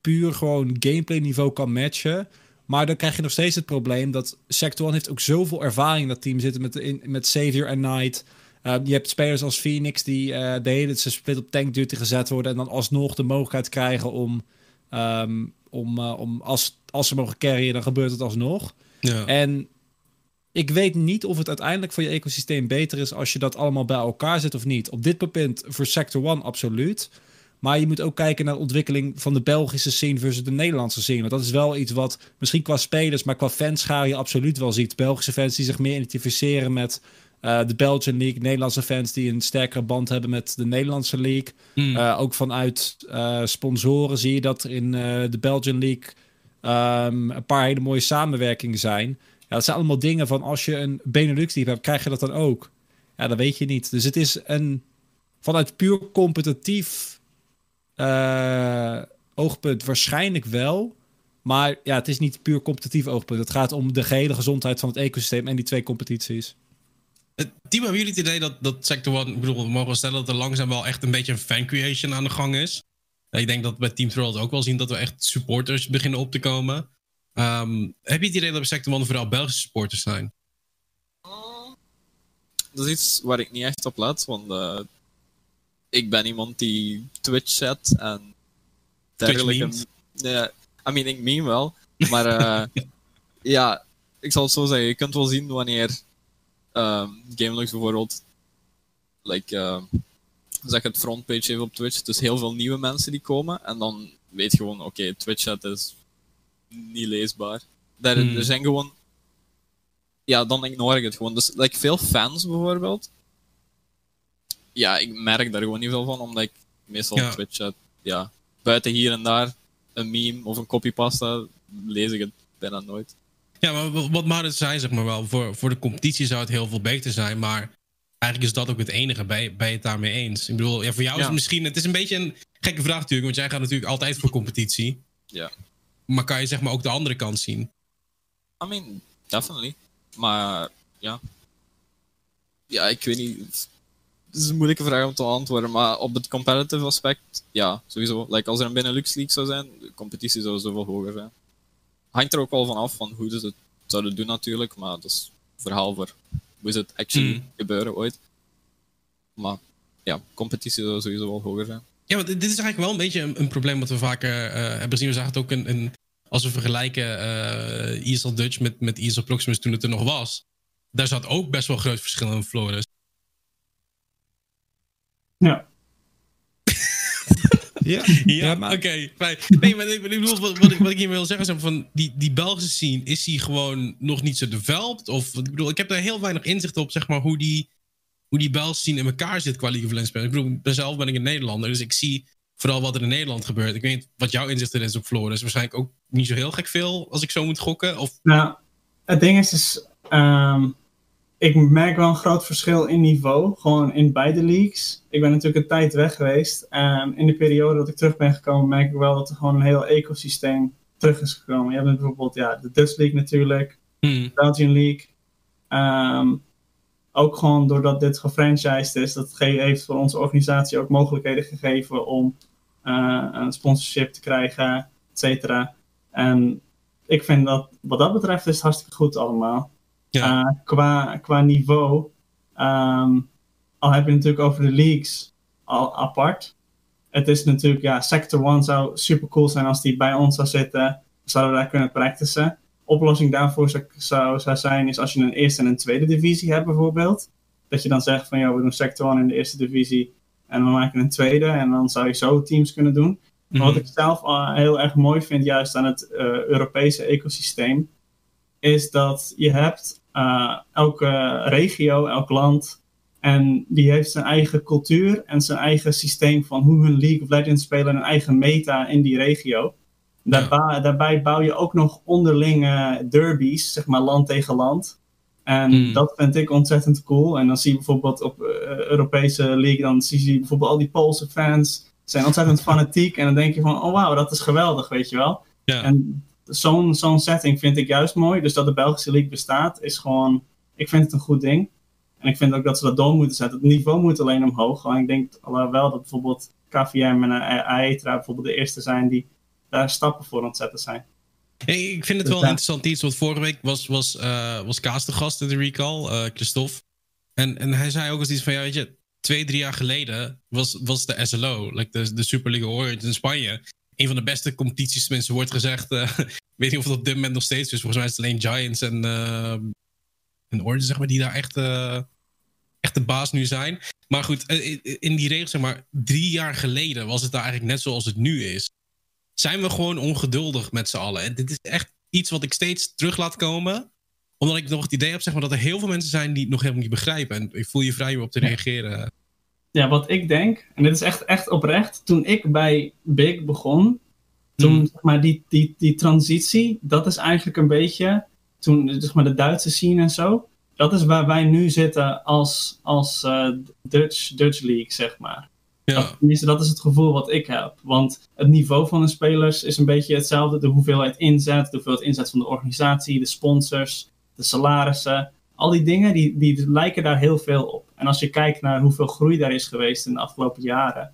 [SPEAKER 2] puur gewoon gameplay niveau kan matchen. Maar dan krijg je nog steeds het probleem dat Sector 1 heeft ook zoveel ervaring in dat team zitten met, met Savior en Knight. Uh, je hebt spelers als Phoenix die uh, de hele ze split op tank duty gezet worden en dan alsnog de mogelijkheid krijgen om, um, om, uh, om als, als ze mogen carryen, dan gebeurt het alsnog.
[SPEAKER 1] Ja.
[SPEAKER 2] En ik weet niet of het uiteindelijk voor je ecosysteem beter is als je dat allemaal bij elkaar zet of niet. Op dit moment voor Sector 1 absoluut. Maar je moet ook kijken naar de ontwikkeling van de Belgische scene versus de Nederlandse scene. Want dat is wel iets wat misschien qua spelers, maar qua fanscharen je absoluut wel ziet. Belgische fans die zich meer identificeren met uh, de Belgian League. Nederlandse fans die een sterkere band hebben met de Nederlandse League.
[SPEAKER 1] Mm.
[SPEAKER 2] Uh, ook vanuit uh, sponsoren zie je dat er in de Belgian League um, een paar hele mooie samenwerkingen zijn. Ja, dat zijn allemaal dingen van als je een Benelux League hebt, krijg je dat dan ook. Ja, dat weet je niet. Dus het is een vanuit puur competitief oogpunt waarschijnlijk wel. Maar ja, het is niet puur competitief oogpunt. Het gaat om de gehele gezondheid van het ecosysteem en die twee competities.
[SPEAKER 1] Team, hebben jullie het idee dat, dat Sector One, ik bedoel, we mogen stellen dat er langzaam wel echt een beetje een fan creation aan de gang is. Ik denk dat bij Team Troll ook wel zien dat we echt supporters beginnen op te komen. Um, heb je het idee dat bij Sector One vooral Belgische supporters zijn?
[SPEAKER 4] dat is iets waar ik niet echt op let, want eh, ik ben iemand die Twitch zet en dergelijke.
[SPEAKER 1] memes?
[SPEAKER 4] Nee, I mean, ik meme wel, maar eh, ja, ik zal het zo zeggen, je kunt wel zien wanneer ehm GameLux bijvoorbeeld, like, eh, zeg het frontpage heeft op Twitch, dus heel veel nieuwe mensen die komen, en dan weet je gewoon, oké, Twitch chat is niet leesbaar. Daar,
[SPEAKER 1] Hmm.
[SPEAKER 4] Er zijn gewoon ja, dan ignore ik het gewoon. Dus like, veel fans bijvoorbeeld. Ja, ik merk daar gewoon niet veel van, omdat ik meestal
[SPEAKER 1] Ja.
[SPEAKER 4] op Twitch chat, ja, buiten hier en daar een meme of een copypasta, lees ik het bijna nooit.
[SPEAKER 1] Ja, maar wat- Maurits zei, zeg maar wel, voor, voor de competitie zou het heel veel beter zijn, maar eigenlijk is dat ook het enige. Ben je, ben je het daarmee eens? Ik bedoel, ja, voor jou is het misschien, het is een beetje een gekke vraag natuurlijk, want jij gaat natuurlijk altijd voor competitie.
[SPEAKER 4] Ja.
[SPEAKER 1] Maar kan je zeg maar ook de andere kant zien?
[SPEAKER 4] I mean, definitely. Maar ja. Ja, ik weet niet. Het is een moeilijke vraag om te antwoorden, maar op het competitive aspect, ja, sowieso. Like, als er een Benelux League zou zijn, de competitie zou zoveel hoger zijn. Hangt er ook wel van af van hoe ze het zouden doen natuurlijk, maar dat is een verhaal voor hoe ze het actually
[SPEAKER 1] Hmm.
[SPEAKER 4] gebeuren ooit. Maar ja, competitie zou sowieso wel hoger zijn.
[SPEAKER 1] Ja, want dit is eigenlijk wel een beetje een, een probleem wat we vaker eh, hebben gezien. We zagen het ook een, een, als we vergelijken eh ESL Dutch met, met ESL Proximus toen het er nog was. Daar zat ook best wel groot verschil in Flores.
[SPEAKER 3] Ja.
[SPEAKER 2] Ja,
[SPEAKER 1] Ja,
[SPEAKER 2] maar
[SPEAKER 1] oké. fijn. Nee, maar ik, ik bedoel, wat, wat, ik, wat ik hier wil zeggen is van die, die Belgische scene, is die ik nog niet zo developed? Of, ik bedoel, ik heb daar heel weinig inzicht op, zeg maar, hoe die, hoe die Belgische scene in elkaar zit qua League of Legends spelen. Ik bedoel, zelf ben ik een Nederlander, dus ik zie vooral wat er in Nederland gebeurt. Ik weet niet wat jouw inzicht er is op Flores. Waarschijnlijk ook niet zo heel gek veel, als ik zo moet gokken. Of,
[SPEAKER 3] Nou, het ding is, is ehm, ik merk wel een groot verschil in niveau, gewoon in beide leagues. Ik ben natuurlijk een tijd weg geweest en in de periode dat ik terug ben gekomen, merk ik wel dat er gewoon een heel ecosysteem terug is gekomen. Je hebt bijvoorbeeld ja, de Dutch League natuurlijk,
[SPEAKER 1] hmm,
[SPEAKER 3] Belgian League. Ehm, ook gewoon doordat dit gefranchised is, dat ge- heeft voor onze organisatie ook mogelijkheden gegeven om eh, een sponsorship te krijgen, et cetera. En ik vind dat wat dat betreft is het hartstikke goed allemaal.
[SPEAKER 1] Ja.
[SPEAKER 3] Eh, qua, qua niveau, ehm, al heb je natuurlijk over de leagues al apart. Het is natuurlijk, ja, Sector 1 zou super cool zijn als die bij ons zou zitten. Zouden we daar kunnen practicen. Oplossing daarvoor zou, zou, zou zijn, is als je een eerste en een tweede divisie hebt bijvoorbeeld. Dat je dan zegt van, ja, we doen Sector 1 in de eerste divisie en we maken een tweede. En dan zou je zo teams kunnen doen. Wat
[SPEAKER 1] Mhm.
[SPEAKER 3] ik zelf al heel erg mooi vind, juist aan het eh, Europese ecosysteem, is dat je hebt eh, elke regio, elk land, en die heeft zijn eigen cultuur en zijn eigen systeem van hoe hun League of Legends spelen, een eigen meta in die regio. Daarbij, daarbij bouw je ook nog onderlinge derbies, zeg maar land tegen land. En
[SPEAKER 1] Mm.
[SPEAKER 3] dat vind ik ontzettend cool. En dan zie je bijvoorbeeld op eh, Europese League, dan zie je bijvoorbeeld al die Poolse fans zijn ontzettend fanatiek. En dan denk je van, oh wauw, dat is geweldig, weet je wel.
[SPEAKER 1] ja.
[SPEAKER 3] En zo'n zo'n setting vind ik juist mooi. Dus dat de Belgische League bestaat, is gewoon, ik vind het een goed ding. En ik vind ook dat ze dat door moeten zetten. Het niveau moet alleen omhoog. Want ik denk wel dat bijvoorbeeld KVM en eh, AETRA bijvoorbeeld de eerste zijn die daar stappen voor aan het zetten zijn.
[SPEAKER 1] Hey, ik vind het
[SPEAKER 3] Dus
[SPEAKER 1] wel interessant iets, want vorige week was, was, eh, was Kaas de gast in de recall, eh Christophe. En, en hij zei ook eens iets van, ja weet je, twee, drie jaar geleden was, was de SLO, like de, de Super League Origins in Spanje, een van de beste competities, tenminste wordt gezegd. eh, ik weet niet of het op dit moment nog steeds is, volgens mij is het alleen Giants en, eh en Origins, zeg maar, die daar echt, eh, echt de baas nu zijn. Maar goed, in- in die regels, zeg maar, drie jaar geleden was het daar eigenlijk net zoals het nu is zijn we gewoon ongeduldig met z'n allen. En dit is echt iets wat ik steeds terug laat komen. Omdat ik nog het idee heb zeg maar, dat er heel veel mensen zijn die het nog helemaal niet begrijpen. En ik voel je vrij om op te reageren.
[SPEAKER 3] Ja, wat ik denk, en dit is echt, echt oprecht, toen ik bij Big begon, toen
[SPEAKER 1] Mhm.
[SPEAKER 3] zeg maar die, die, die transitie, dat is eigenlijk een beetje, toen zeg maar de Duitse scene en zo, dat is waar wij nu zitten als, als eh, Dutch, Dutch League, zeg maar.
[SPEAKER 1] Ja,
[SPEAKER 3] tenminste, dat is het gevoel wat ik heb. Want het niveau van de spelers is een beetje hetzelfde. De hoeveelheid inzet, de hoeveelheid inzet van de organisatie, de sponsors, de salarissen. Al die dingen, die, die lijken daar heel veel op. En als je kijkt naar hoeveel groei daar is geweest in de afgelopen jaren,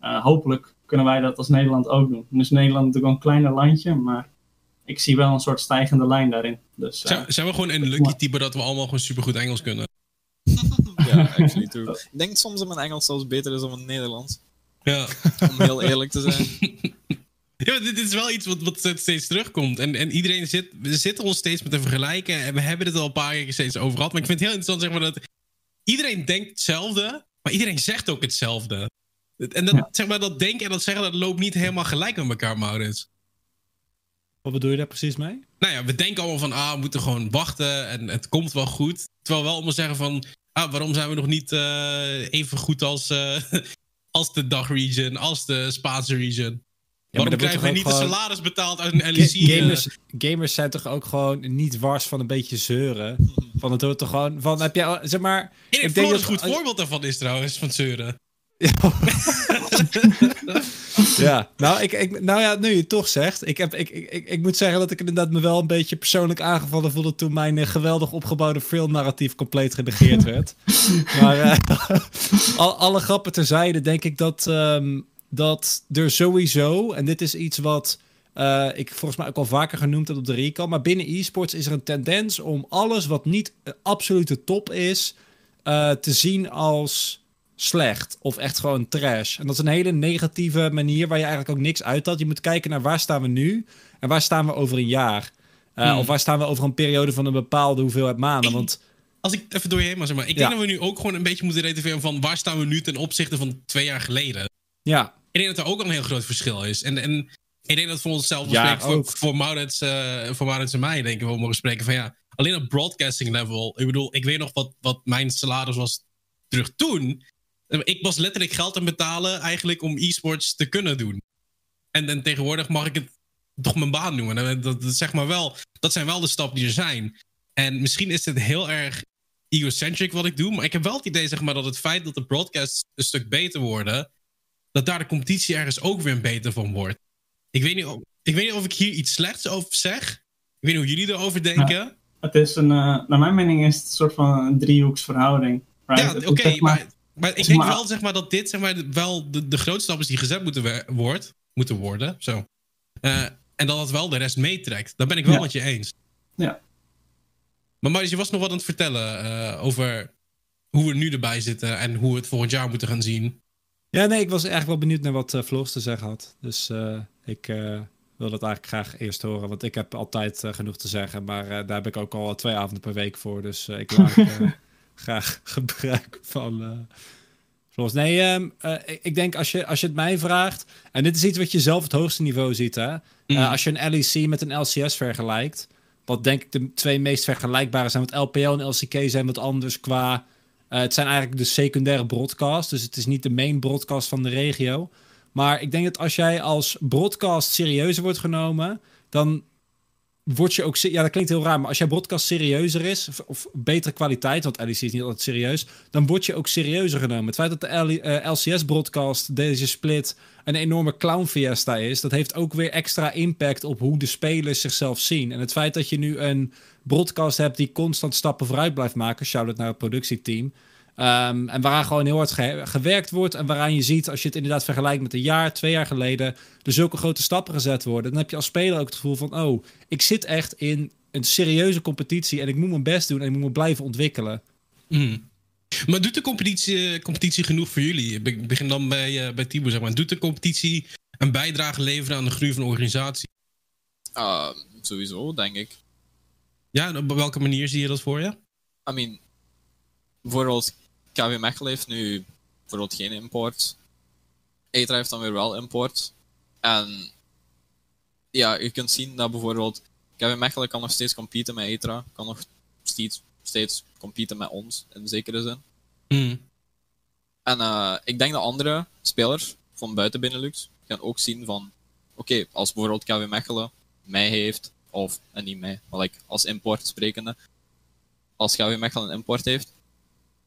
[SPEAKER 3] eh, hopelijk kunnen wij dat als Nederland ook doen. Nu is Nederland natuurlijk wel een kleiner landje, maar ik zie wel een soort stijgende lijn daarin. Dus, eh,
[SPEAKER 1] zijn, zijn we gewoon een lucky type dat we allemaal gewoon supergoed Engels kunnen?
[SPEAKER 4] Ja, actually true. Ik denk soms dat mijn Engels zelfs beter is dan mijn Nederlands.
[SPEAKER 1] Ja.
[SPEAKER 4] Om heel eerlijk te zijn.
[SPEAKER 1] Ja, maar dit is wel iets wat, wat steeds terugkomt. En, en iedereen zit, we zitten ons steeds met te vergelijken. En we hebben het al een paar keer steeds over gehad. Maar ik vind het heel interessant zeg maar, dat iedereen denkt hetzelfde, maar iedereen zegt ook hetzelfde. En dat,
[SPEAKER 3] Ja.
[SPEAKER 1] zeg maar, dat denken en dat zeggen, dat loopt niet helemaal gelijk met elkaar, Maurits.
[SPEAKER 2] Wat bedoel je daar precies mee?
[SPEAKER 1] Nou ja, we denken allemaal van, ah, we moeten gewoon wachten en het komt wel goed. Terwijl we allemaal zeggen van, ah, waarom zijn we nog niet eh, even goed als, eh, als de DACH-region, als de Spaanse region? Waarom krijgen we niet
[SPEAKER 2] gewoon-
[SPEAKER 1] salaris betaald uit een LEC? eh?
[SPEAKER 2] gamers, gamers zijn toch ook gewoon niet wars van een beetje zeuren? Van het hoort toch gewoon... Van, heb al- zeg maar...
[SPEAKER 1] Ik
[SPEAKER 2] ik denk
[SPEAKER 1] dat een goed voorbeeld daarvan is trouwens, van zeuren.
[SPEAKER 2] Ja, nou, ik, ik, nou ja, nu je het toch zegt. Ik, heb, ik, ik, ik, ik moet zeggen dat ik inderdaad me wel een beetje persoonlijk aangevallen voelde toen mijn eh, geweldig opgebouwde filmnarratief compleet genegeerd werd. maar eh, al, alle grappen terzijde denk ik dat, ehm, dat er sowieso, en dit is iets wat eh, ik volgens mij ook al vaker genoemd heb op de recall, maar binnen e-sports is er een tendens om alles wat niet eh, absolute top is, eh, te zien als slecht of echt gewoon trash. En dat is een hele negatieve manier waar je eigenlijk ook niks uit had. Je moet kijken naar waar staan we nu en waar staan we over een jaar.
[SPEAKER 1] Hmm.
[SPEAKER 2] Of waar staan we over een periode van een bepaalde hoeveelheid maanden. Want
[SPEAKER 1] Als ik even door je heen mag zeg maar. Ik
[SPEAKER 2] Ja.
[SPEAKER 1] denk dat we nu ook gewoon een beetje moeten relativeren van waar staan we nu ten opzichte van twee jaar geleden.
[SPEAKER 2] ja,
[SPEAKER 1] Ik denk dat er ook al een heel groot verschil is. En, en ik denk dat voor onszelf,
[SPEAKER 2] Ja,
[SPEAKER 1] voor, voor, Maurits, eh, voor Maurits en mij, denk ik, we mogen spreken van ja, alleen op broadcasting level. Ik bedoel, ik weet nog wat, wat mijn salaris was terug toen. Ik was letterlijk geld aan betalen eigenlijk om e-sports te kunnen doen. En, en tegenwoordig mag ik het toch mijn baan noemen. En Dat, dat, zeg maar wel, dat zijn wel de stappen die er zijn. En misschien is het heel erg egocentric wat ik doe. Maar ik heb wel het idee zeg maar, dat het feit dat de broadcasts een stuk beter worden. Dat daar de competitie ergens ook weer beter van wordt. Ik weet niet of ik, weet niet of ik hier iets slechts over zeg. Ik weet niet hoe jullie erover denken.
[SPEAKER 3] Het is een, eh, naar mijn mening is het een soort van een driehoeksverhouding. Right?
[SPEAKER 1] Ja, oké,
[SPEAKER 3] zeg
[SPEAKER 1] maar, maar ik denk
[SPEAKER 3] maar-
[SPEAKER 1] wel, zeg maar dat dit zeg maar, wel de, de grootste stap is die gezet moeten, wordt, moeten worden. Zo. Eh, en dat dat wel de rest meetrekt. Daar ben ik wel
[SPEAKER 3] Ja.
[SPEAKER 1] met je eens.
[SPEAKER 3] Ja.
[SPEAKER 1] Maar Marius, je was nog wat aan het vertellen eh, over hoe we nu erbij zitten en hoe we het volgend jaar moeten gaan zien.
[SPEAKER 2] Ja, nee, ik was eigenlijk wel benieuwd naar wat Floris te zeggen had. Dus eh, ik eh, wil dat eigenlijk graag eerst horen. Want ik heb altijd genoeg te zeggen. Maar daar heb ik ook al twee avonden per week voor. Dus ik maak graag gebruik van Floris. Nee, ehm, eh, ik- denk als je, als je het mij vraagt... En dit is iets wat je zelf het hoogste niveau ziet, hè?
[SPEAKER 1] Mm.
[SPEAKER 2] Als je een LEC met een LCS vergelijkt, wat denk ik de twee meest vergelijkbare zijn, want LPL en LCK zijn wat anders qua. Eh, het zijn eigenlijk de secundaire broadcast, dus het is niet de main broadcast van de regio. Maar ik denk dat als jij als broadcast serieuzer wordt genomen, dan word je ook... Ja, dat klinkt heel raar, maar als jij broadcast serieuzer is, of, betere kwaliteit, want LEC is niet altijd serieus, dan word je ook serieuzer genomen. Het feit dat de LCS-broadcast, deze split, een enorme clown fiesta is, dat heeft ook weer extra impact op hoe de spelers zichzelf zien. En het feit dat je nu een broadcast hebt die constant stappen vooruit blijft maken, shout-out naar het productieteam, Ehm, en waaraan gewoon heel hard ge- gewerkt wordt. En waaraan je ziet, als je het inderdaad vergelijkt met een jaar, twee jaar geleden, er zulke grote stappen gezet worden. Dan heb je als speler ook het gevoel van: oh, ik zit echt in een serieuze competitie en ik moet mijn best doen en ik moet me blijven ontwikkelen.
[SPEAKER 1] Mm. Maar doet de competitie, competitie genoeg voor jullie? Ik begin dan bij, eh bij Thibaut, zeg maar. Doet de competitie een bijdrage leveren aan de groei van de organisatie?
[SPEAKER 4] Ah, sowieso, denk ik.
[SPEAKER 1] Ja, en op welke manier zie je dat voor je?
[SPEAKER 4] I mean, bijvoorbeeld KW Mechelen heeft nu bijvoorbeeld geen import. Etra heeft dan weer wel import. En ja, je kunt zien dat bijvoorbeeld KW Mechelen kan nog steeds competen met Etra, kan nog steeds, steeds competen met ons, in zekere zin.
[SPEAKER 1] Mm.
[SPEAKER 4] En eh, ik denk dat andere spelers van buiten Benelux gaan ook zien van, oké, als bijvoorbeeld KW Mechelen mij heeft, of, en niet mij, maar like, als import sprekende, als KW Mechelen een import heeft,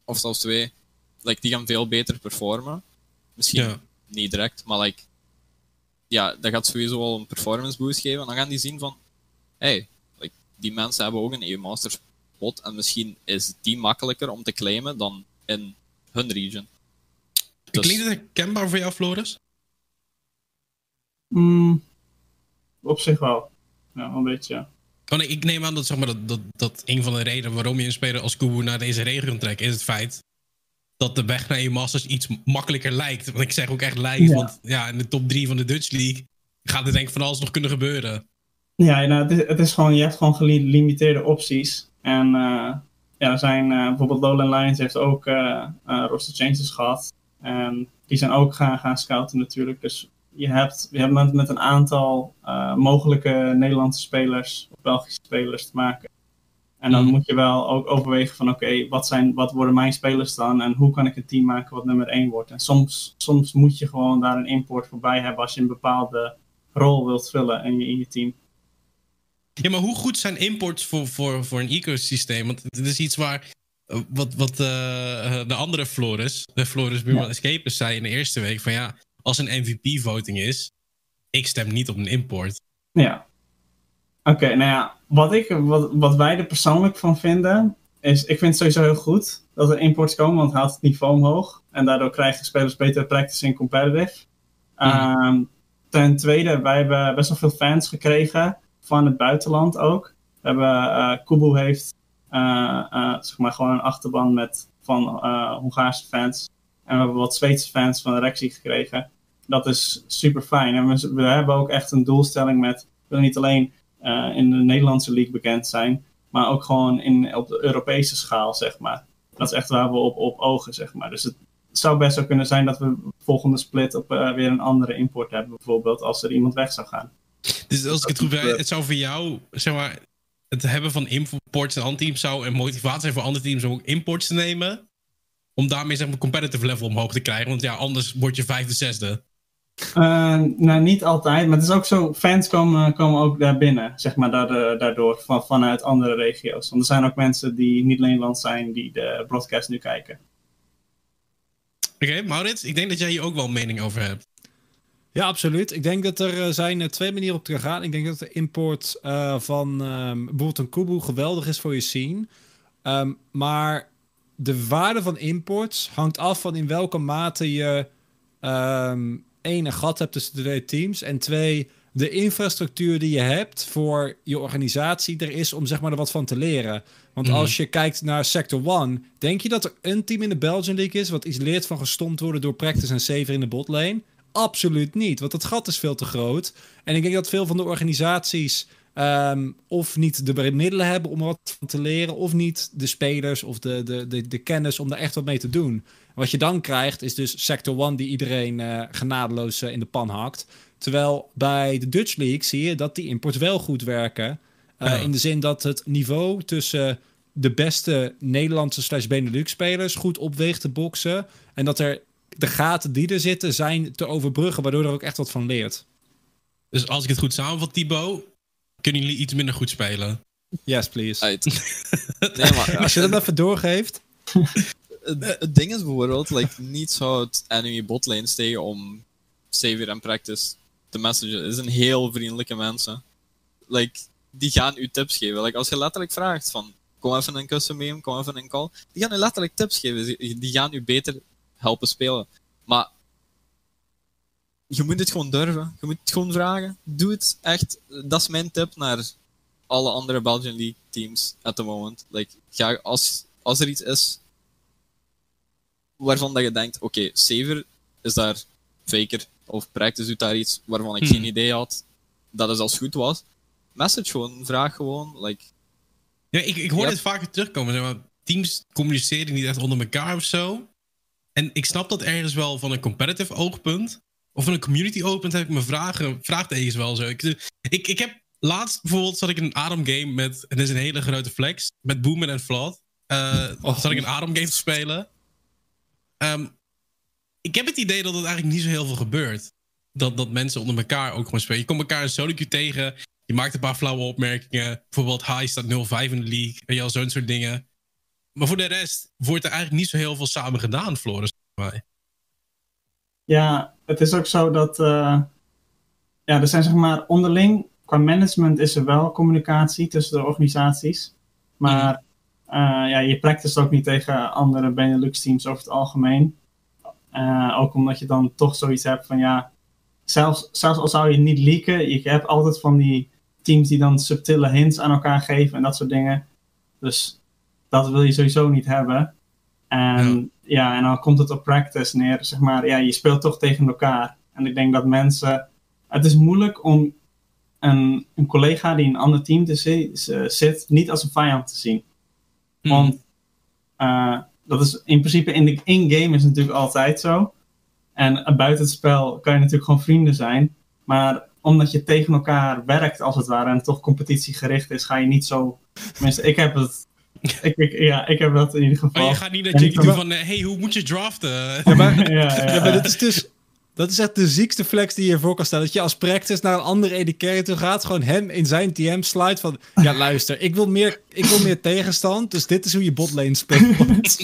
[SPEAKER 4] of zelfs twee, like, die gaan veel beter performen. Misschien
[SPEAKER 1] Ja.
[SPEAKER 4] niet direct, maar like, ja, dat gaat sowieso wel een performance boost geven. En dan gaan die zien van, hey, like, die mensen hebben ook een EU-Masters spot en misschien is die makkelijker om te claimen dan in hun region. Dus-
[SPEAKER 1] Klinkt het herkenbaar voor jou, Floris?
[SPEAKER 3] Mm, op zich wel. Ja, wel een beetje. ja.
[SPEAKER 1] Want ik, neem aan dat, zeg maar, dat, dat, dat een van de redenen waarom je een speler als Kubu naar deze regio trekt, is het feit dat de weg naar je Masters iets makkelijker lijkt. Want ik zeg ook echt lijkt,
[SPEAKER 3] Ja.
[SPEAKER 1] want ja, in de top 3 van de Dutch League gaat er denk ik van alles nog kunnen gebeuren.
[SPEAKER 3] Ja, nou, het, is, het is gewoon, je hebt gewoon gelimiteerde opties. En eh, ja, er zijn eh, bijvoorbeeld Lowland Lions heeft ook eh, roster changes gehad. En die zijn ook gaan, gaan scouten natuurlijk. Dus je hebt, je hebt met, met een aantal eh, mogelijke Nederlandse spelers of Belgische spelers te maken. En dan
[SPEAKER 1] Mhm.
[SPEAKER 3] moet je wel ook overwegen van oké, wat wat, wat worden mijn spelers dan? En hoe kan ik een team maken wat nummer 1 wordt? En soms, soms moet je gewoon daar een import voorbij hebben als je een bepaalde rol wilt vullen in je, in je team.
[SPEAKER 1] Ja, maar hoe goed zijn imports voor, voor, voor een ecosysteem? Want het is iets waar. eh, Wat, wat eh, de andere Floris, de Floris Buurman
[SPEAKER 3] Ja.
[SPEAKER 1] Escapers, zei in de eerste week: van ja, als een MVP-voting is, ik stem niet op een import.
[SPEAKER 3] Ja. Oké, nou ja, wat, ik, wat, wat wij er persoonlijk van vinden, is ik vind het sowieso heel goed dat er imports komen, want het haalt het niveau omhoog. En daardoor krijgen spelers betere practice in competitive. Ehm, ten tweede, wij hebben best wel veel fans gekregen van het buitenland ook. We hebben, Kubu heeft eh, eh, zeg maar gewoon een achterban met, van Hongaarse fans. En we hebben wat Zweedse fans van de Rexy gekregen. Dat is super fijn. En we, we hebben ook echt een doelstelling met, we willen niet alleen eh, in de Nederlandse league bekend zijn, maar ook gewoon in, op de Europese schaal, zeg maar. Dat is echt waar we op, op ogen, zeg maar. Dus het zou best wel kunnen zijn dat we volgende split op eh, weer een andere import hebben, bijvoorbeeld, als er iemand weg zou gaan.
[SPEAKER 1] Dus als ik het goed begrijp, het zou voor jou, zeg maar, het hebben van imports en teams zou een motivatie zijn voor andere teams om ook imports te nemen. Om daarmee zeg maar competitive level omhoog te krijgen. Want ja, anders word je vijfde, zesde.
[SPEAKER 3] Eh, nou, niet altijd, maar het is ook zo, fans komen, komen ook daar binnen, zeg maar, daardoor, daardoor van, vanuit andere regio's. Want er zijn ook mensen die niet Nederlands zijn, die de broadcast nu kijken.
[SPEAKER 1] Oké, Maurits, ik denk dat jij hier ook wel een mening over hebt.
[SPEAKER 2] Ja, absoluut. Ik denk dat er eh, zijn eh, twee manieren op te gaan. Ik denk dat de import eh, van ehm, bijvoorbeeld een Kubu geweldig is voor je scene. Ehm, maar de waarde van imports hangt af van in welke mate je ehm één, een gat hebt tussen de twee teams. En twee, de infrastructuur die je hebt voor je organisatie er is om zeg maar er wat van te leren. Want
[SPEAKER 1] Mhm.
[SPEAKER 2] als je kijkt naar Sector 1, denk je dat er een team in de Belgian League is wat iets leert van gestompt worden door practice en saver in de botlane? Absoluut niet, want het gat is veel te groot. En ik denk dat veel van de organisaties ehm, of niet de middelen hebben om er wat van te leren, of niet de spelers of de, de, de, de kennis om daar echt wat mee te doen. Wat je dan krijgt is dus Sector 1 die iedereen eh, genadeloos eh, in de pan hakt. Terwijl bij de Dutch League zie je dat die imports wel goed werken. Eh,
[SPEAKER 1] Ja.
[SPEAKER 2] In de zin dat het niveau tussen de beste Nederlandse slash Benelux spelers goed opweegt te boksen. En dat er de gaten die er zitten zijn te overbruggen, waardoor er ook echt wat van leert.
[SPEAKER 1] Dus als ik het goed samenvat, Thibaut, kunnen jullie iets minder goed spelen?
[SPEAKER 2] Yes, please.
[SPEAKER 4] Uit. Nee, maar
[SPEAKER 2] Als je dat even doorgeeft.
[SPEAKER 4] het, ding is bijvoorbeeld, like, niet zou het enemy botlane steken om savior en practice te messagen. Het zijn heel vriendelijke mensen. Like, die gaan u tips geven. Like, als je letterlijk vraagt van, kom even een custom game, kom even een call. Die gaan u letterlijk tips geven. Die die gaan u beter helpen spelen. Maar je moet het gewoon durven. Je moet het gewoon vragen. Doe het echt. Dat is mijn tip naar alle andere Belgian League teams at the moment. Like, ga, als, als er iets is waarvan dat je denkt, oké, Saver is daar faker of Practice doet daar iets waarvan ik
[SPEAKER 1] Hmm.
[SPEAKER 4] geen idee had dat het als goed was. Message gewoon, vraag gewoon. Like,
[SPEAKER 1] Ja, ik, ik hoor dit vaker terugkomen. Zeg maar, teams communiceren niet echt onder elkaar of zo. En ik snap dat ergens wel van een competitive oogpunt. Of van een community oogpunt heb ik mijn vragen, vraagtekens wel zo. Ik, ik, ik heb laatst bijvoorbeeld zat ik in een Adam game met, en dit is een hele grote flex, met Boomer en Flood. Eh
[SPEAKER 2] Oh.
[SPEAKER 1] Zat ik een Adam game te spelen. Ehm, ik heb het idee dat het eigenlijk niet zo heel veel gebeurt. Dat, dat mensen onder elkaar ook gewoon spelen. Je komt elkaar in solo queue tegen. Je maakt een paar flauwe opmerkingen. Bijvoorbeeld, High staat 0-5 in de league. En al zo'n soort dingen. Maar voor de rest wordt er eigenlijk niet zo heel veel samen gedaan, Floris.
[SPEAKER 3] Ja, het is ook zo dat. eh, ja, er zijn zeg maar onderling. Qua management is er wel communicatie tussen de organisaties. Maar eh, ja, je practice ook niet tegen andere Benelux teams over het algemeen. Eh, ook omdat je dan toch zoiets hebt van ja. Zelfs, zelfs al zou je niet leaken, je hebt altijd van die teams die dan subtiele hints aan elkaar geven en dat soort dingen. Dus dat wil je sowieso niet hebben. En ja. en dan komt het op practice neer, zeg maar. Ja, je speelt toch tegen elkaar. En ik denk dat mensen... Het is moeilijk om een, een collega die in een ander team te zit, niet als een vijand te zien.
[SPEAKER 1] Hmm.
[SPEAKER 3] Want eh, dat is in principe in de in-game is het natuurlijk altijd zo. En eh, buiten het spel kan je natuurlijk gewoon vrienden zijn. Maar omdat je tegen elkaar werkt, als het ware, en toch competitiegericht is, ga je niet zo. Tenminste, ik heb het. Ik, ik, ja, ik heb dat in ieder geval.
[SPEAKER 1] Oh, je gaat niet dat je doet van, eh, hey, hoe moet je draften?
[SPEAKER 2] Ja, maar,
[SPEAKER 3] ja, ja.
[SPEAKER 2] ja, maar dat is dus... Dat is echt de ziekste flex die je je voor kan stellen. Dat je als practice naar een andere toe gaat. Gewoon hem in zijn DM slide van... Ja, luister, ik wil meer, ik wil meer tegenstand. Dus dit is hoe je botlane speelt.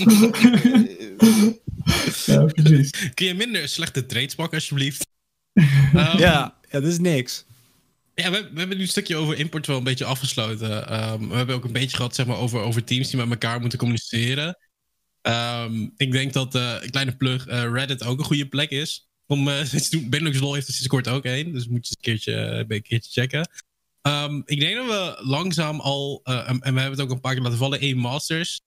[SPEAKER 3] ja, precies.
[SPEAKER 1] Kun je minder slechte trades pakken, alsjeblieft? Ehm,
[SPEAKER 2] ja, ja, dat is niks.
[SPEAKER 1] Ja, we, we hebben nu een stukje over import wel een beetje afgesloten. Ehm, we hebben ook een beetje gehad zeg maar, over, over teams die met elkaar moeten communiceren. Ehm, ik denk dat eh, een kleine plug uh, Reddit ook een goede plek is. Om uh. Benelux Law heeft er sinds kort ook één. Dus moet je een keertje, een keertje checken. Ehm, ik denk dat we langzaam al, en, en, we hebben het ook een paar keer laten vallen, één Masters.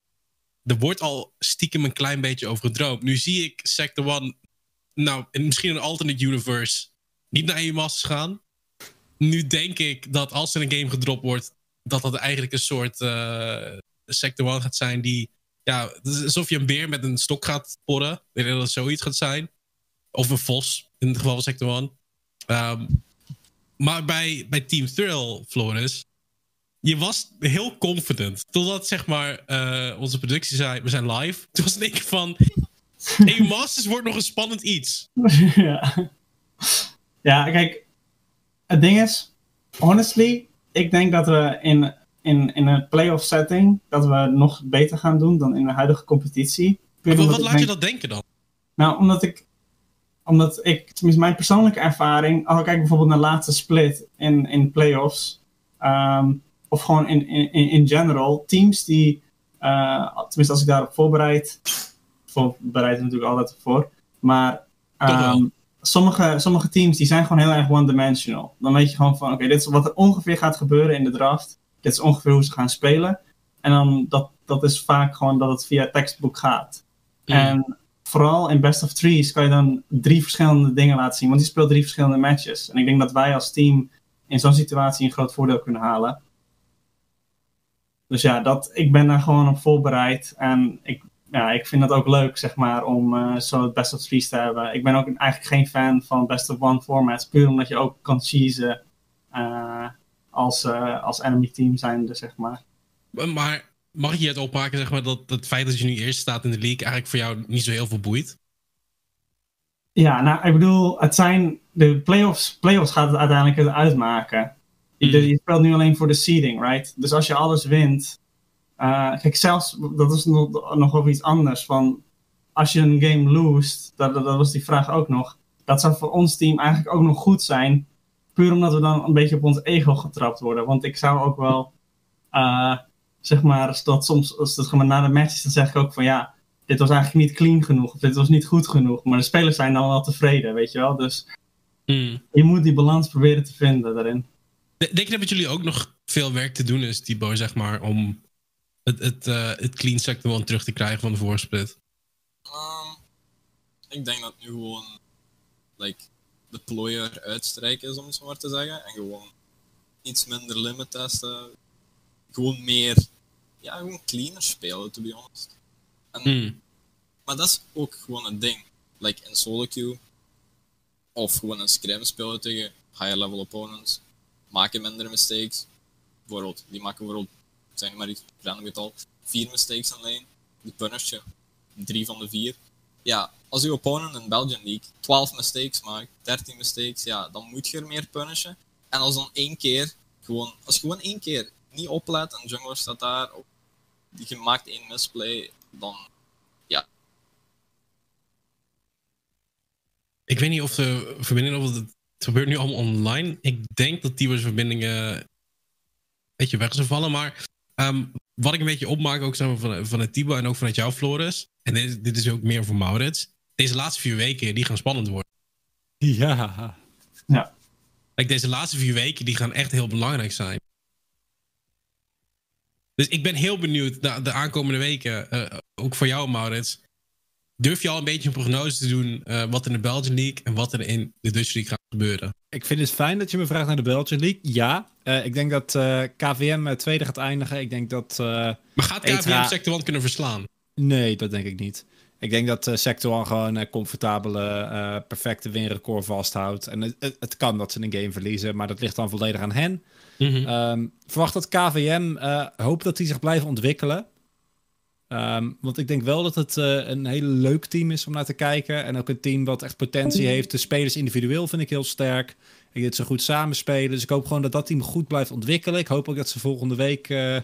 [SPEAKER 1] Er wordt al stiekem een klein beetje over gedroomd. Nu zie ik Sector One, nou, misschien een alternate universe, niet naar één Masters gaan nu denk ik dat als er een game gedropt wordt, dat dat eigenlijk een soort Sector 1 gaat zijn die. Ja, alsof je een beer met een stok gaat porren. Ik denk dat het zoiets gaat zijn. Of een vos, in het geval van Sector 1. Um, maar bij, bij Team Thrill, Floris, je was heel confident. Totdat zeg maar uh, onze productie zei, we zijn live. Toen was ik van, hey, Masters wordt nog een spannend iets.
[SPEAKER 3] ja. ja, kijk, het ding is, honestly, ik denk dat we in, in, in een playoff setting, dat we nog beter gaan doen dan in de huidige competitie.
[SPEAKER 1] Maar wat, wat laat denk, je dat denken dan?
[SPEAKER 3] Nou, omdat ik, omdat ik, tenminste mijn persoonlijke ervaring, als ik kijk bijvoorbeeld naar de laatste split in, in playoffs, um, of gewoon in, in, in general, teams die, uh, tenminste als ik daarop voorbereid, voorbereid natuurlijk altijd voor, maar um, sommige, sommige teams die zijn gewoon heel erg one-dimensional. Dan weet je gewoon van, oké, dit is wat er ongeveer gaat gebeuren in de draft. Dit is ongeveer hoe ze gaan spelen. En dan, dat, dat is vaak gewoon dat het via tekstboek gaat. Mm. En vooral in best of threes kan je dan drie verschillende dingen laten zien. Want je speelt drie verschillende matches. En ik denk dat wij als team in zo'n situatie een groot voordeel kunnen halen. Dus ja, dat, ik ben daar gewoon op voorbereid. En ik ja, ik vind het ook leuk, zeg maar, om uh, zo best of threes te hebben. Ik ben ook eigenlijk geen fan van best of one formats, puur omdat je ook kan cheesen uh, als, uh, als enemy team zijnde, zeg maar.
[SPEAKER 1] Maar mag je het opmaken, zeg maar, dat het feit dat je nu eerst staat in de league eigenlijk voor jou niet zo heel veel boeit?
[SPEAKER 3] Ja, nou, ik bedoel, het zijn de playoffs, playoffs gaat het uiteindelijk uitmaken. Mm. Je, je speelt nu alleen voor de seeding, right? Dus als je alles wint, uh, kijk, zelfs, dat is nog, nog wel iets anders. Van, als je een game loost, dat, dat, was die vraag ook nog. Dat zou voor ons team eigenlijk ook nog goed zijn. Puur omdat we dan een beetje op ons ego getrapt worden. Want ik zou ook wel, uh, zeg maar, dat soms, als het gewoon na de matches, dan zeg ik ook van ja, dit was eigenlijk niet clean genoeg. Of dit was niet goed genoeg. Maar de spelers zijn dan wel tevreden, weet je wel. Dus
[SPEAKER 1] hmm.
[SPEAKER 3] je moet die balans proberen te vinden daarin.
[SPEAKER 1] Denk je dat jullie ook nog veel werk te doen is, Thibaut, zeg maar, om het, het, uh, het clean sector one terug te krijgen van de voorsplit?
[SPEAKER 4] Um, ik denk dat nu gewoon like, de plooier uitstrijken is, om het zo maar te zeggen. En gewoon iets minder limit testen. Gewoon meer, ja, gewoon cleaner spelen, to be honest. En,
[SPEAKER 1] hmm.
[SPEAKER 4] Maar dat is ook gewoon een ding. Like in solo queue, of gewoon een scrim spelen tegen higher level opponents, maken minder mistakes. Bijvoorbeeld, die maken bijvoorbeeld zijn maar iets random getal, vier mistakes in lane. Die punish je. Drie van de vier. Ja, als je opponent in Belgian League 12 mistakes maakt, 13 mistakes, ja, dan moet je er meer punishen. En als dan één keer, gewoon, als je gewoon één keer niet oplet en jungler staat daar, of je maakt één misplay, dan ja.
[SPEAKER 1] Ik weet niet of de verbinding, of het, het gebeurt nu allemaal online. Ik denk dat die verbindingen een beetje weg zullen vallen, maar Um, wat ik een beetje opmaak, ook van, van het Tibo en ook vanuit jou, Floris. En dit, dit, is ook meer voor Maurits. Deze laatste vier weken, die gaan spannend worden.
[SPEAKER 2] Ja.
[SPEAKER 3] Ja.
[SPEAKER 1] Like, deze laatste vier weken, die gaan echt heel belangrijk zijn. Dus ik ben heel benieuwd naar de aankomende weken. eh, ook voor jou, Maurits. Durf je al een beetje een prognose te doen eh, wat in de Belgian League en wat er in de Dutch League gaat gebeuren?
[SPEAKER 2] Ik vind het fijn dat je me vraagt naar de Belgian League. Ja, Eh, ik denk dat KVM tweede gaat eindigen. Ik denk dat...
[SPEAKER 1] Maar gaat KVM
[SPEAKER 2] Etra-
[SPEAKER 1] Sector 1 kunnen verslaan?
[SPEAKER 2] Nee, dat denk ik niet. Ik denk dat Sector 1 gewoon een comfortabele, perfecte winrecord vasthoudt. En het, het kan dat ze een game verliezen, maar dat ligt dan volledig aan hen.
[SPEAKER 1] Mhm.
[SPEAKER 2] Ehm, verwacht dat KVM, eh hoop dat die zich blijven ontwikkelen. Ehm, want ik denk wel dat het eh, een hele leuk team is om naar te kijken. En ook een team wat echt potentie heeft. De spelers individueel vind ik heel sterk. Ik denk dat ze goed samenspelen. Dus ik hoop gewoon dat dat team goed blijft ontwikkelen. Ik hoop ook dat ze volgende week eh,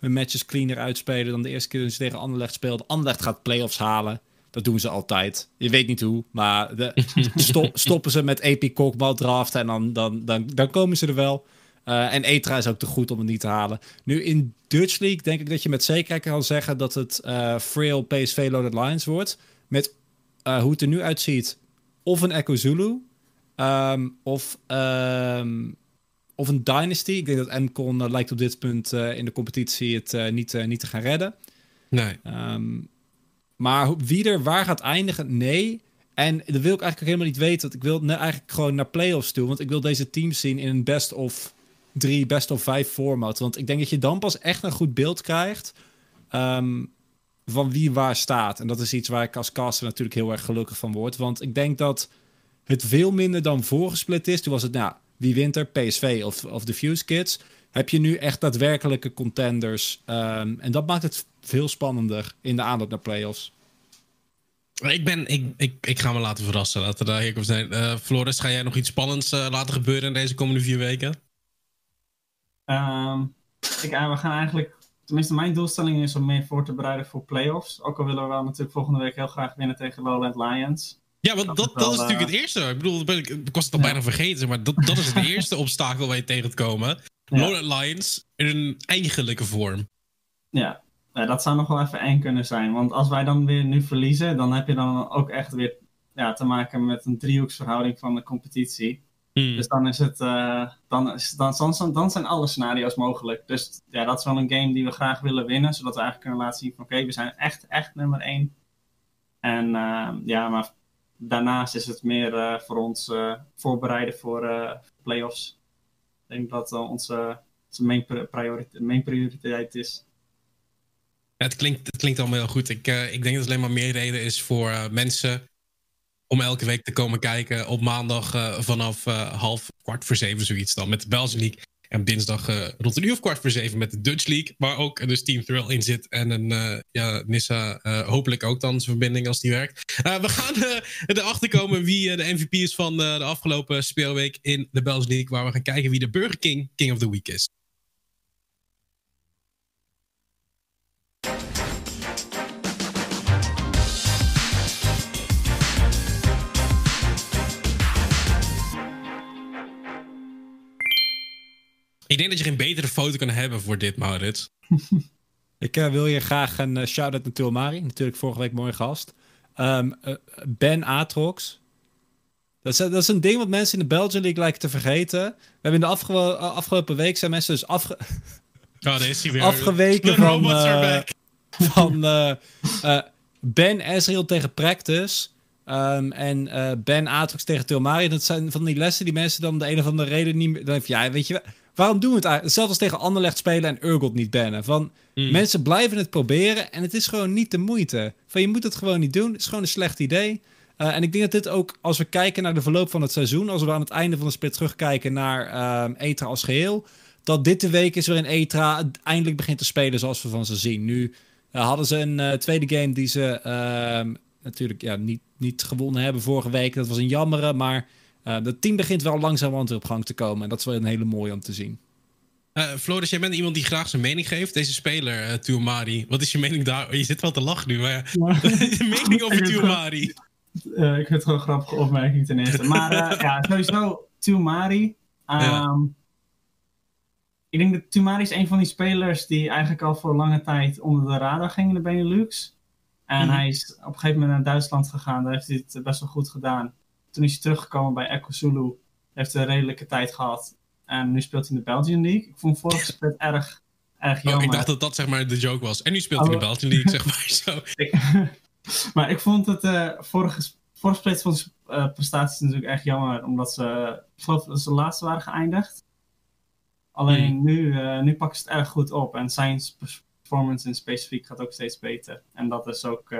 [SPEAKER 2] hun matches cleaner uitspelen dan de eerste keer dat ze tegen Anderlecht speelden. Anderlecht gaat playoffs halen. Dat doen ze altijd. Je weet niet hoe, maar de, sto- stoppen ze met AP Kokbal draften en dan, dan, dan, dan komen ze er wel. Eh, en Etra is ook te goed om het niet te halen. Nu in Dutch League denk ik dat je met zekerheid kan zeggen dat het eh frail PSV Loaded Lions wordt. Met eh, hoe het er nu uitziet, of een Echo Zulu, ehm, of, ehm, of een Dynasty. Ik denk dat MCon lijkt op dit punt in de competitie het niet, niet te gaan redden.
[SPEAKER 1] Nee.
[SPEAKER 2] Ehm, maar wie er waar gaat eindigen, nee. En dat wil ik eigenlijk ook helemaal niet weten. Want ik wil eigenlijk gewoon naar playoffs toe. Want ik wil deze teams zien in een best of drie, best of vijf format. Want ik denk dat je dan pas echt een goed beeld krijgt ehm, van wie waar staat. En dat is iets waar ik als caster natuurlijk heel erg gelukkig van word. Want ik denk dat het veel minder dan voorgesplit is. Toen was het, nou, wie wint er? PSV of, of de Fuse Kids. Heb je nu echt daadwerkelijke contenders. Ehm, en dat maakt het veel spannender in de aanloop naar playoffs.
[SPEAKER 1] Ik, ben, ik, ik, ik ga me laten verrassen. Laten we daar hier zijn. Eh, Floris, ga jij nog iets spannends eh, laten gebeuren in deze komende vier weken?
[SPEAKER 3] Ehm, ik, eh, we gaan eigenlijk, tenminste mijn doelstelling is om meer voor te bereiden voor playoffs. Ook al willen we wel natuurlijk volgende week heel graag winnen tegen Lowland Lions.
[SPEAKER 1] Ja, want
[SPEAKER 3] Dat
[SPEAKER 1] dat,
[SPEAKER 3] is wel,
[SPEAKER 1] dat is natuurlijk
[SPEAKER 3] eh,
[SPEAKER 1] het eerste. Ik bedoel, ben ik, ik was het al
[SPEAKER 3] Ja.
[SPEAKER 1] bijna vergeten, maar dat, dat is het eerste obstakel waar je tegen te komen.
[SPEAKER 3] Ja.
[SPEAKER 1] Lowland Lions in een eigenlijke vorm.
[SPEAKER 3] Ja, ja, dat zou nog wel even eng kunnen zijn. Want als wij dan weer nu verliezen, dan heb je dan ook echt weer ja, te maken met een driehoeksverhouding van de competitie.
[SPEAKER 1] Hmm.
[SPEAKER 3] Dus dan is het, eh, dan, is, dan, dan, dan zijn alle scenario's mogelijk. Dus ja, dat is wel een game die we graag willen winnen, zodat we eigenlijk kunnen laten zien van oké, we zijn echt, echt nummer één. En eh, ja, maar daarnaast is het meer eh, voor ons eh, voorbereiden voor playoffs. Ik denk dat dat onze, onze main, pri- prioriteit, main prioriteit is.
[SPEAKER 1] Ja, het, klinkt, het klinkt allemaal heel goed. Ik, ik denk dat het alleen maar meer reden is voor mensen om elke week te komen kijken op maandag eh, vanaf eh, half kwart voor zeven zoiets dan met de Belgian League. En dinsdag eh, rond een uur of kwart voor zeven met de Dutch League. Waar ook dus Team Thrill in zit. En een ja, Nissa hopelijk ook dan zijn verbinding als die werkt. We gaan erachter komen wie de MVP is van de afgelopen speelweek in de Belgian League. Waar we gaan kijken wie de Burger King King of the Week is. Ik denk dat je geen betere foto kan hebben voor dit, Maurits.
[SPEAKER 2] Ik eh, wil je graag een eh, shout-out naar Tulmari. Natuurlijk vorige week mooi gast. Ehm, eh, ben Atrox. Dat is, dat is een ding wat mensen in de Belgian League lijken te vergeten. We hebben in de afge- afgelopen week zijn mensen dus afge
[SPEAKER 1] Oh, daar is hij weer.
[SPEAKER 2] afgeweken van, Ben Ezreal tegen Practice. ehm, en Ben Atrox tegen Tilmari. Dat zijn van die lessen die mensen dan de een of andere reden niet meer... Dan je, ja, weet je, wa- waarom doen we het eigenlijk? Hetzelfde als tegen Anderlecht spelen en Urgot niet bannen. Van,
[SPEAKER 1] Hmm.
[SPEAKER 2] Mensen blijven het proberen en het is gewoon niet de moeite. Van, je moet het gewoon niet doen. Het is gewoon een slecht idee. Eh, en ik denk dat dit ook, als we kijken naar de verloop van het seizoen... als we aan het einde van de split terugkijken naar ehm ETRA als geheel... dat dit de week is waarin ETRA eindelijk begint te spelen zoals we van ze zien. Nu eh, hadden ze een eh, tweede game die ze ehm, natuurlijk ja, niet, niet gewonnen hebben vorige week. Dat was een jammere, maar eh het team begint wel langzamerhand weer op gang te komen. En dat is wel een hele mooie om te zien.
[SPEAKER 1] Eh, Floris, jij bent iemand die graag zijn mening geeft. Deze speler, eh Tuamari. Wat is je mening daar? Je zit wel te lachen nu, maar ja. mening over Tuamari.
[SPEAKER 3] Eh, ik vind het gewoon een grappige opmerking ten eerste. Maar eh, ja, sowieso Tumari. Ehm,
[SPEAKER 1] Ja.
[SPEAKER 3] Ik denk dat Tumari is een van die spelers die eigenlijk al voor lange tijd onder de radar ging in de Benelux. En
[SPEAKER 1] Mhm.
[SPEAKER 3] hij is op een gegeven moment naar Duitsland gegaan. Daar heeft hij het best wel goed gedaan. Toen is hij teruggekomen bij Echo Zulu. Heeft een redelijke tijd gehad. En nu speelt hij in de Belgian League. Ik vond vorige split erg, erg
[SPEAKER 1] Oh,
[SPEAKER 3] jammer.
[SPEAKER 1] ik dacht dat dat zeg maar de joke was. En nu speelt hij
[SPEAKER 3] Oh.
[SPEAKER 1] de Belgian League, zeg maar zo.
[SPEAKER 3] Ik- maar ik vond het eh, vorige, vorige split van eh, prestaties natuurlijk echt jammer, omdat ze, ik geloof dat ze laatste waren geëindigd. Alleen
[SPEAKER 1] Hmm.
[SPEAKER 3] nu, eh, nu pakken ze het erg goed op en zijn performance in specifiek gaat ook steeds beter. En dat is ook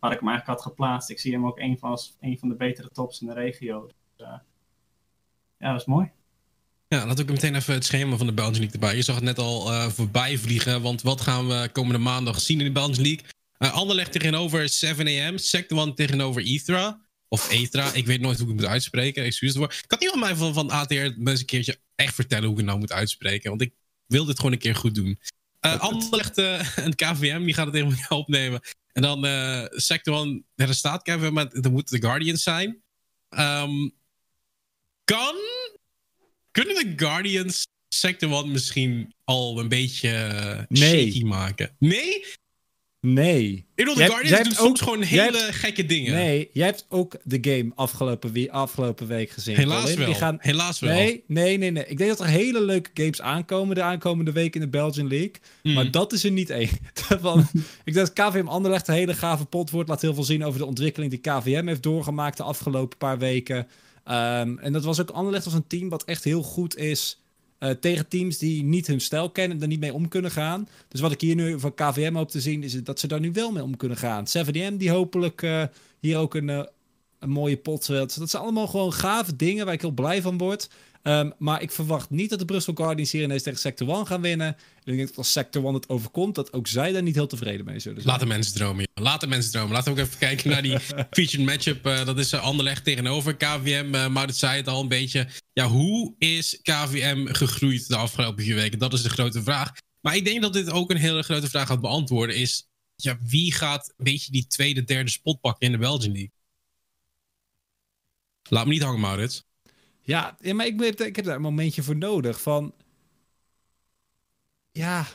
[SPEAKER 3] waar ik hem eigenlijk had geplaatst. Ik zie hem ook een van, als een van de betere tops in de regio. Dus, eh, ja, dat is mooi.
[SPEAKER 1] Ja, laat ook meteen even het schema van de Belgian League erbij. Je zag het net al eh, voorbij vliegen, want wat gaan we komende maandag zien in de Belgian League? Uh, Anderlecht tegenover 7am, Sector tegenover Ethra. Of Etra, ik weet nooit hoe ik het moet uitspreken. Excuus ervoor. Kan iemand mij van, van ATR eens een keertje echt vertellen hoe ik het nou moet uitspreken? Want ik wil dit gewoon een keer goed doen. Uh, Anderlecht uh, en KVM, die gaat het tegen jou opnemen. En dan uh, Sector 1, er staat KVM, maar dat moeten de Guardians zijn. Um, kan... Kunnen de Guardians Sector 1 misschien al een beetje
[SPEAKER 2] nee.
[SPEAKER 1] shaky maken? Nee?
[SPEAKER 2] Nee.
[SPEAKER 1] Ik bedoel, de
[SPEAKER 2] Jij-
[SPEAKER 1] Guardians
[SPEAKER 2] jij
[SPEAKER 1] doen
[SPEAKER 2] hebt
[SPEAKER 1] soms
[SPEAKER 2] ook-
[SPEAKER 1] gewoon hele
[SPEAKER 2] hebt-
[SPEAKER 1] gekke dingen.
[SPEAKER 2] Nee, jij hebt ook de game afgelopen, wie, afgelopen week gezien.
[SPEAKER 1] Helaas
[SPEAKER 2] Colin.
[SPEAKER 1] wel.
[SPEAKER 2] Die gaan...
[SPEAKER 1] Helaas wel.
[SPEAKER 2] Nee, nee, nee, nee. Ik denk dat er hele leuke games aankomen de aankomende week in de Belgian League.
[SPEAKER 1] Hmm.
[SPEAKER 2] Maar dat is er niet één. Ik denk dat KVM Anderlecht een hele gave pot wordt. Laat heel veel zien over de ontwikkeling die KVM heeft doorgemaakt de afgelopen paar weken. Ehm, en dat was ook Anderlecht als een team wat echt heel goed is eh, tegen teams die niet hun stijl kennen en er niet mee om kunnen gaan. Dus wat ik hier nu van KVM hoop te zien, is dat ze daar nu wel mee om kunnen gaan. 7DM die hopelijk eh, hier ook een, eh, een mooie pot speelt. Dat zijn allemaal gewoon gave dingen waar ik heel blij van word. Ehm, maar ik verwacht niet dat de Brussel Guardians hier ineens tegen Sector 1 gaan winnen. En ik denk dat als Sector 1 het overkomt, dat ook zij daar niet heel tevreden mee zullen zijn.
[SPEAKER 1] Laat de mensen dromen. Laat de mensen dromen. Laten we ook even kijken naar die featured matchup. Eh, dat is uh, Anderlecht tegenover KVM. Uh, Maurits zei het al een beetje. Ja, hoe is KVM gegroeid de afgelopen vier weken? Dat is de grote vraag. Maar ik denk dat dit ook een hele grote vraag gaat beantwoorden. Is, ja, wie gaat een beetje die tweede, derde spot pakken in de Belgian League? Laat me niet hangen, Maurits.
[SPEAKER 2] Ja, ja maar ik, ik heb daar een momentje voor nodig. Van. Ja.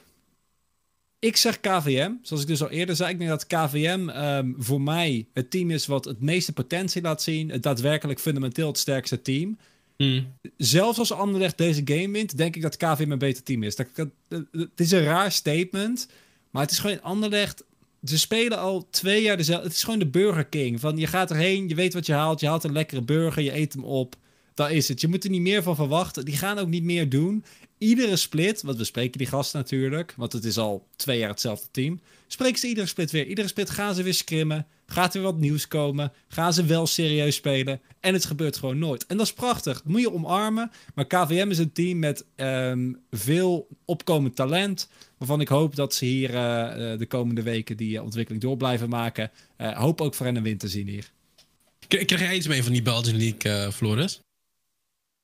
[SPEAKER 2] Ik zeg KVM. Zoals ik dus al eerder zei. Ik denk dat KVM ehm, voor mij het team is wat het meeste potentie laat zien. Het daadwerkelijk fundamenteel het sterkste team.
[SPEAKER 1] Hmm.
[SPEAKER 2] Zelfs als Anderlecht deze game wint, denk ik dat KVM een beter team is. Dat, dat, dat- het is een raar statement. Maar het is gewoon Anderlecht. Ze spelen al twee jaar dezelfde. Het is gewoon de Burger King. Van je gaat erheen, je weet wat je haalt. Je haalt een lekkere burger, je eet hem op. Dat is het. Je moet er niet meer van verwachten. Die gaan ook niet meer doen. Iedere split, want we spreken die gasten natuurlijk, want het is al twee jaar hetzelfde team. Spreken ze iedere split weer. Iedere split gaan ze weer scrimmen. Gaat er weer wat nieuws komen. Gaan ze wel serieus spelen. En het gebeurt gewoon nooit. En dat is prachtig. Moet je omarmen. Maar KVM is een team met ehm, veel opkomend talent. Waarvan ik hoop dat ze hier eh, eh, de komende weken die eh, ontwikkeling door blijven maken. Eh, hoop ook voor hen een win te zien hier.
[SPEAKER 1] Krijg jij iets mee van die Belgian League, Floris?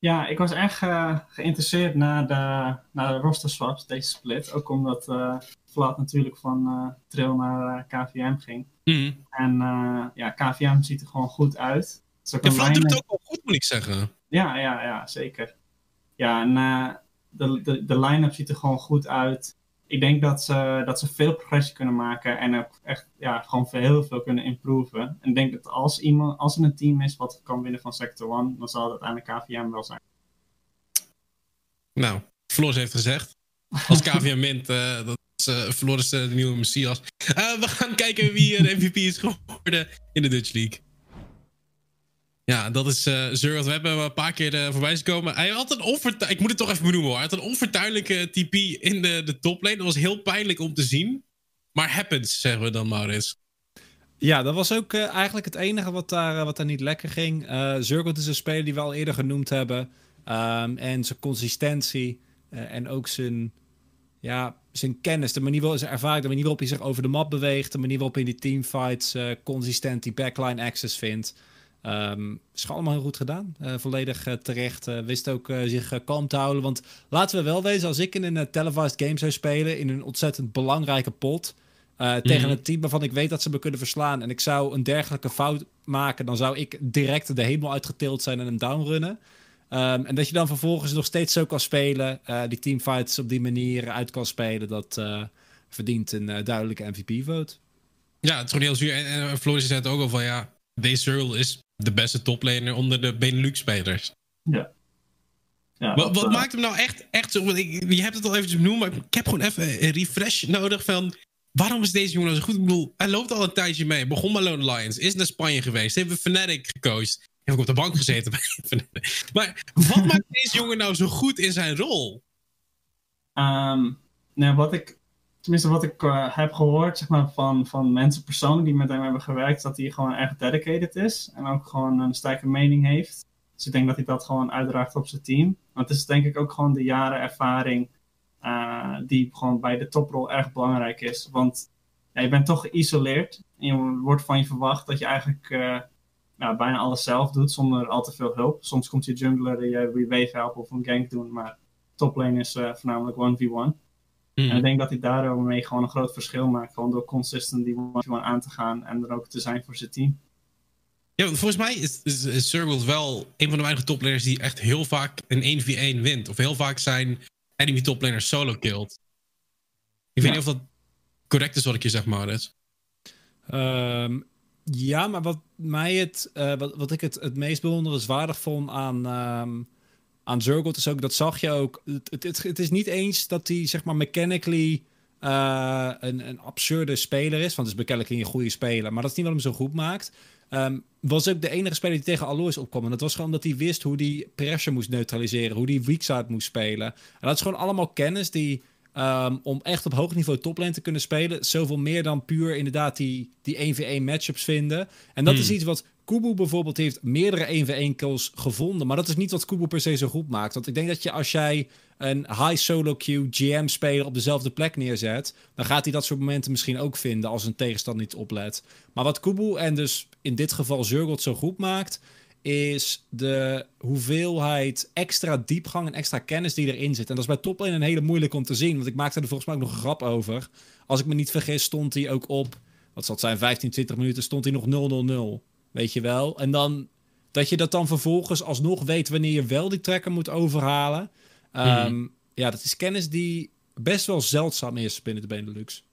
[SPEAKER 3] Ja, ik was echt eh, geïnteresseerd naar de, naar de roster swaps, deze split. Ook omdat eh Vlad natuurlijk van eh Trail naar KVM ging.
[SPEAKER 1] Hmm.
[SPEAKER 3] En ja, KVM ziet er gewoon goed uit.
[SPEAKER 1] En
[SPEAKER 3] een
[SPEAKER 1] Vlad doet het ook wel goed, moet ik zeggen.
[SPEAKER 3] Ja, ja, ja, zeker. Ja, en de, de, de line-up ziet er gewoon goed uit. Ik denk dat ze, dat ze veel progressie kunnen maken en echt ja, gewoon veel, heel veel kunnen improven. En ik denk dat als, iemand, als er een team is wat kan winnen van Sector 1, dan zal het uiteindelijk KVM wel zijn.
[SPEAKER 1] Nou, Floris heeft gezegd. Als KVM wint, eh, dat is uh, Floris de nieuwe Messias. Eh, we gaan kijken wie eh, de MVP is geworden in de Dutch League. Ja, dat is uh. We hebben hem een paar keer uh, voorbij gekomen. Hij had een onvertuinlijke... Ik moet het toch even benoemen hoor. Hij had een onvertuinlijke TP in de, de toplane. Dat was heel pijnlijk om te zien. Maar happens, zeggen we dan, Maurits.
[SPEAKER 2] Ja, dat was ook uh, eigenlijk het enige wat daar, wat daar niet lekker ging. Uh, is een speler die we al eerder genoemd hebben. Um, en zijn consistentie en ook zijn, ja, zijn kennis, de manier waarop zijn ervaring, de manier waarop hij zich over de map beweegt, de manier waarop hij in die teamfights consistent die backline access vindt. Um, is allemaal heel goed gedaan. Uh, volledig uh, terecht. Uh, wist ook zich kalm te houden. Want laten we wel wezen, als ik in een televised game zou spelen, in een ontzettend belangrijke pot, mm. tegen een team waarvan ik weet dat ze me kunnen verslaan. En ik zou een dergelijke fout maken. Dan zou ik direct de hemel uitgetild zijn en hem downrunnen. Um, en dat je dan vervolgens nog steeds zo kan spelen. Die teamfights op die manier uit kan spelen. Dat verdient een duidelijke MVP-vote.
[SPEAKER 1] Ja, het is gewoon heel zuur. En, en Floris zei het ook al van ja. Deze Earl is de beste toplaner onder de Benelux-spelers.
[SPEAKER 3] Ja. ja,
[SPEAKER 1] Wat, wat maakt hem nou echt, echt zo? Ik, je hebt het al eventjes benoemd, maar ik heb gewoon even een refresh nodig van... Waarom is deze jongen nou zo goed? Ik bedoel, hij loopt al een tijdje mee. Begon bij Lone Lions, is naar Spanje geweest, heeft bij Fnatic gecoacht. Heb ik op de bank gezeten bij Fnatic. Maar wat maakt deze jongen nou zo goed in zijn rol?
[SPEAKER 3] Ehm, nou, wat ik, tenminste wat ik eh, heb gehoord zeg maar, van, van mensen persoonlijk die met hem hebben gewerkt, dat hij gewoon echt dedicated is en ook gewoon een sterke mening heeft. Dus ik denk dat hij dat gewoon uitdraagt op zijn team. Want het is denk ik ook gewoon de jaren ervaring eh, die gewoon bij de toprol erg belangrijk is. Want ja, je bent toch geïsoleerd en je wordt van je verwacht dat je eigenlijk eh, bijna alles zelf doet zonder al te veel hulp. Soms komt je jungler je wave helpen of een gank doen, maar toplane is voornamelijk 1v1. En ik denk dat hij daarmee gewoon een groot verschil maakt. Gewoon door consistent die 1v1 aan te gaan en er ook te zijn voor zijn team.
[SPEAKER 1] Ja, want volgens mij is, is, is Circles wel een van de weinige toplaners die echt heel vaak een 1v1 wint. Of heel vaak zijn enemy toplaner solo killt. Ik weet
[SPEAKER 3] Ja.
[SPEAKER 1] niet of dat correct is wat ik je zeg, Maurits.
[SPEAKER 2] Ehm, ja, maar wat mij het, eh, wat, wat ik het, het meest bewonderenswaardig vond aan, ehm aan Zurgot is ook, dat zag je ook. Het, het, het, is niet eens dat hij, zeg maar, mechanically eh, een, een absurde speler is. Want het is mechanically een goede speler, maar dat is niet wat hem zo goed maakt. Ehm, was ook de enige speler die tegen Alois opkwam. En dat was gewoon dat hij wist hoe hij pressure moest neutraliseren. Hoe hij weak side moest spelen. En dat is gewoon allemaal kennis die... ehm, om echt op hoog niveau toplane te kunnen spelen. Zoveel meer dan puur inderdaad die, die 1v1 matchups vinden. En dat
[SPEAKER 1] Hmm.
[SPEAKER 2] is iets wat Kubu bijvoorbeeld heeft meerdere 1v1 kills gevonden. Maar dat is niet wat Kubu per se zo goed maakt. Want ik denk dat je als jij een high solo queue GM speler op dezelfde plek neerzet. Dan gaat hij dat soort momenten misschien ook vinden als een tegenstander niet oplet. Maar wat Kubu en dus in dit geval Zurgot zo goed maakt is de hoeveelheid extra diepgang en extra kennis die erin zit. En dat is bij toplane een hele moeilijk om te zien. Want ik maakte er volgens mij ook nog een grap over. Als ik me niet vergis, stond hij ook op... Wat zal het zijn, 15, 20 minuten stond hij nog 0-0-0. Weet je wel? En dan... Dat je dat dan vervolgens alsnog weet wanneer je wel die trekker moet overhalen. Ehm, Ja, dat is kennis die best wel zeldzaam is binnen de Benelux.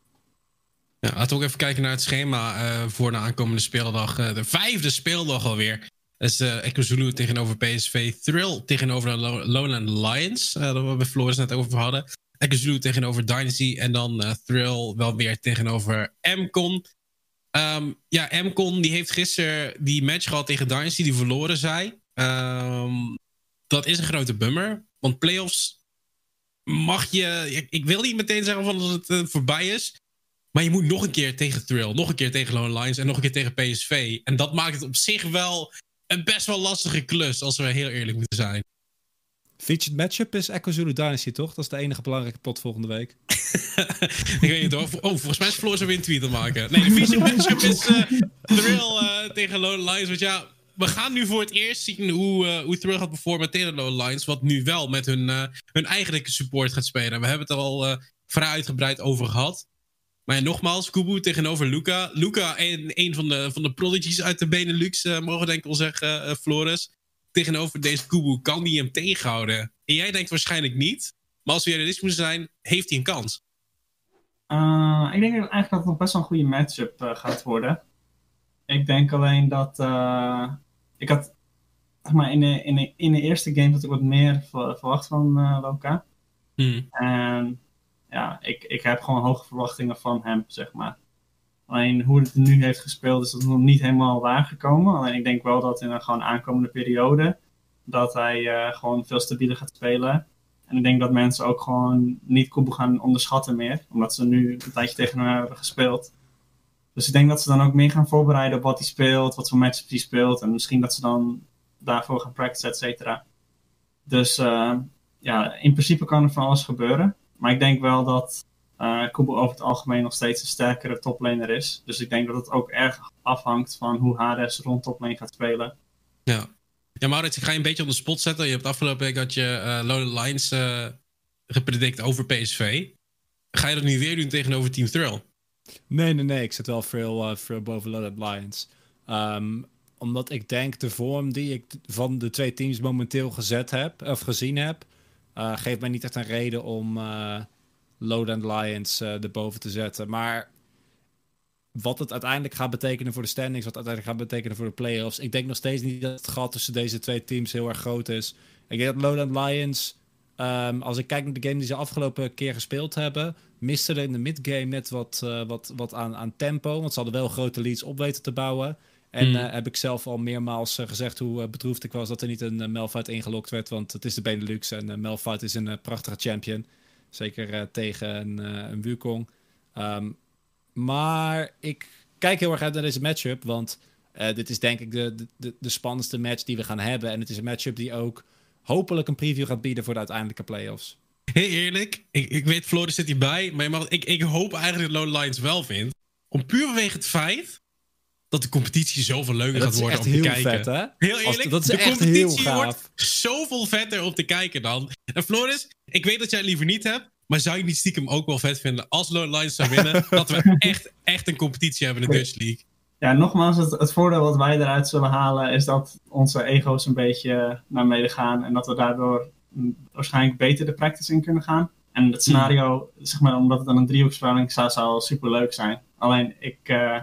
[SPEAKER 1] Ja, laten we ook even kijken naar het schema eh, voor de aankomende speeldag. Eh, de vijfde speeldag alweer. Uh, Echo Zulu tegenover PSV. Thrill tegenover de Lo- Lowland Lions. eh dat we bij Floris net over hadden. Echo Zulu tegenover Dynasty. En dan eh, Thrill wel weer tegenover Mcon. Ehm, ja, Mcon die heeft gisteren die match gehad tegen Dynasty. Die verloren zij. Ehm, dat is een grote bummer. Want playoffs mag je... Ik, wil niet meteen zeggen van dat het voorbij is. Maar je moet nog een keer tegen Thrill, nog een keer tegen Lone Lions en nog een keer tegen PSV. En dat maakt het op zich wel een best wel lastige klus, als we heel eerlijk moeten zijn.
[SPEAKER 2] Featured matchup is Echo Zulu Dynasty, toch? Dat is de enige belangrijke pot volgende week.
[SPEAKER 1] ik weet niet hoor. Oh, volgens mij is Floor zo weer een tweet te maken. Nee, de featured matchup is eh, Thrill eh, tegen Lone Lions. Want ja, we gaan nu voor het eerst zien hoe, eh, hoe Thrill gaat performen tegen Lone Lions. Wat nu wel met hun, hun eigenlijke support gaat spelen. We hebben het er al vrij uitgebreid over gehad. Maar ja, nogmaals, Kubu tegenover Luca. Luca, een, een van, de, van de prodigies uit de Benelux, eh, mogen we denk ik wel zeggen, eh Flores. Tegenover deze Kubu, kan die hem tegenhouden? En jij denkt waarschijnlijk niet. Maar als we realistisch moeten zijn, heeft hij een kans.
[SPEAKER 3] Uh, ik denk eigenlijk dat het nog best wel een goede matchup gaat worden. Ik denk alleen dat. Ik had. Zeg maar, in, de, in, de, in de eerste game had ik wat meer verwacht van Loka.
[SPEAKER 1] Hmm.
[SPEAKER 3] En ja, ik, ik heb gewoon hoge verwachtingen van hem, zeg maar. Alleen hoe het nu heeft gespeeld is dat nog niet helemaal waargekomen. Alleen ik denk wel dat in een gewoon aankomende periode dat hij uh, gewoon veel stabieler gaat spelen. En ik denk dat mensen ook gewoon niet Kubo gaan onderschatten meer. Omdat ze nu een tijdje tegen hem hebben gespeeld. Dus ik denk dat ze dan ook meer gaan voorbereiden op wat hij speelt, wat voor matchups hij speelt. En misschien dat ze dan daarvoor gaan practicen, et cetera. Dus uh, ja, in principe kan er van alles gebeuren. Maar ik denk wel dat uh, Kubo over het algemeen nog steeds een sterkere toplaner is. Dus ik denk dat het ook erg afhangt van hoe Hades rond toplane gaat spelen.
[SPEAKER 1] Ja. Ja, Maurits, ik ga je een beetje op de spot zetten. Je hebt afgelopen week had je uh, Lone Lions uh, gepredict over PSV. Ga je dat nu weer doen tegenover Team Thrill?
[SPEAKER 2] Nee, nee, nee. Ik zet wel veel, uh, veel boven Lone Lions. Um, omdat ik denk de vorm die ik van de twee teams momenteel gezet heb, of gezien heb, uh, geeft mij niet echt een reden om uh, Lowland Lions uh, erboven te zetten. Maar wat het uiteindelijk gaat betekenen voor de standings, wat het uiteindelijk gaat betekenen voor de playoffs. Ik denk nog steeds niet dat het gat tussen deze twee teams heel erg groot is. Ik denk dat Lowland Lions, ehm, als ik kijk naar de game die ze afgelopen keer gespeeld hebben, miste er in de midgame net wat, wat, wat aan, aan tempo. Want ze hadden wel grote leads op weten te bouwen. En uh, heb ik zelf al meermaals uh, gezegd hoe bedroefd ik was dat er niet een uh, Melfight ingelokt werd. Want het is de Benelux en uh, Melfight is een prachtige champion. Zeker tegen een, een Wukong. Um, maar ik kijk heel erg uit naar deze matchup. Want dit is denk ik de, de, de spannendste match die we gaan hebben. En het is een matchup die ook hopelijk een preview gaat bieden voor de uiteindelijke playoffs.
[SPEAKER 1] Heel eerlijk, ik, ik weet Floris zit hierbij. Maar mag, ik, ik hoop eigenlijk dat Lone Lions wel vindt. Om puur vanwege het feit dat de competitie zoveel leuker gaat worden om te kijken.
[SPEAKER 2] Vet, hè?
[SPEAKER 1] Heel eerlijk,
[SPEAKER 2] Als, dat is
[SPEAKER 1] de
[SPEAKER 2] echt
[SPEAKER 1] competitie
[SPEAKER 2] heel gaaf.
[SPEAKER 1] wordt zoveel vetter om te kijken dan. En Floris, ik weet dat jij het liever niet hebt, maar zou je niet stiekem ook wel vet vinden als Lone Lions zou winnen, dat we echt, echt een competitie hebben in de Dutch League?
[SPEAKER 3] Ja, nogmaals, het, het voordeel wat wij eruit zullen halen is dat onze ego's een beetje naar beneden gaan en dat we daardoor waarschijnlijk beter de practice in kunnen gaan. En het scenario, zeg maar, omdat het dan een driehoeksverhouding zou, zou super leuk zijn. Alleen ik, uh,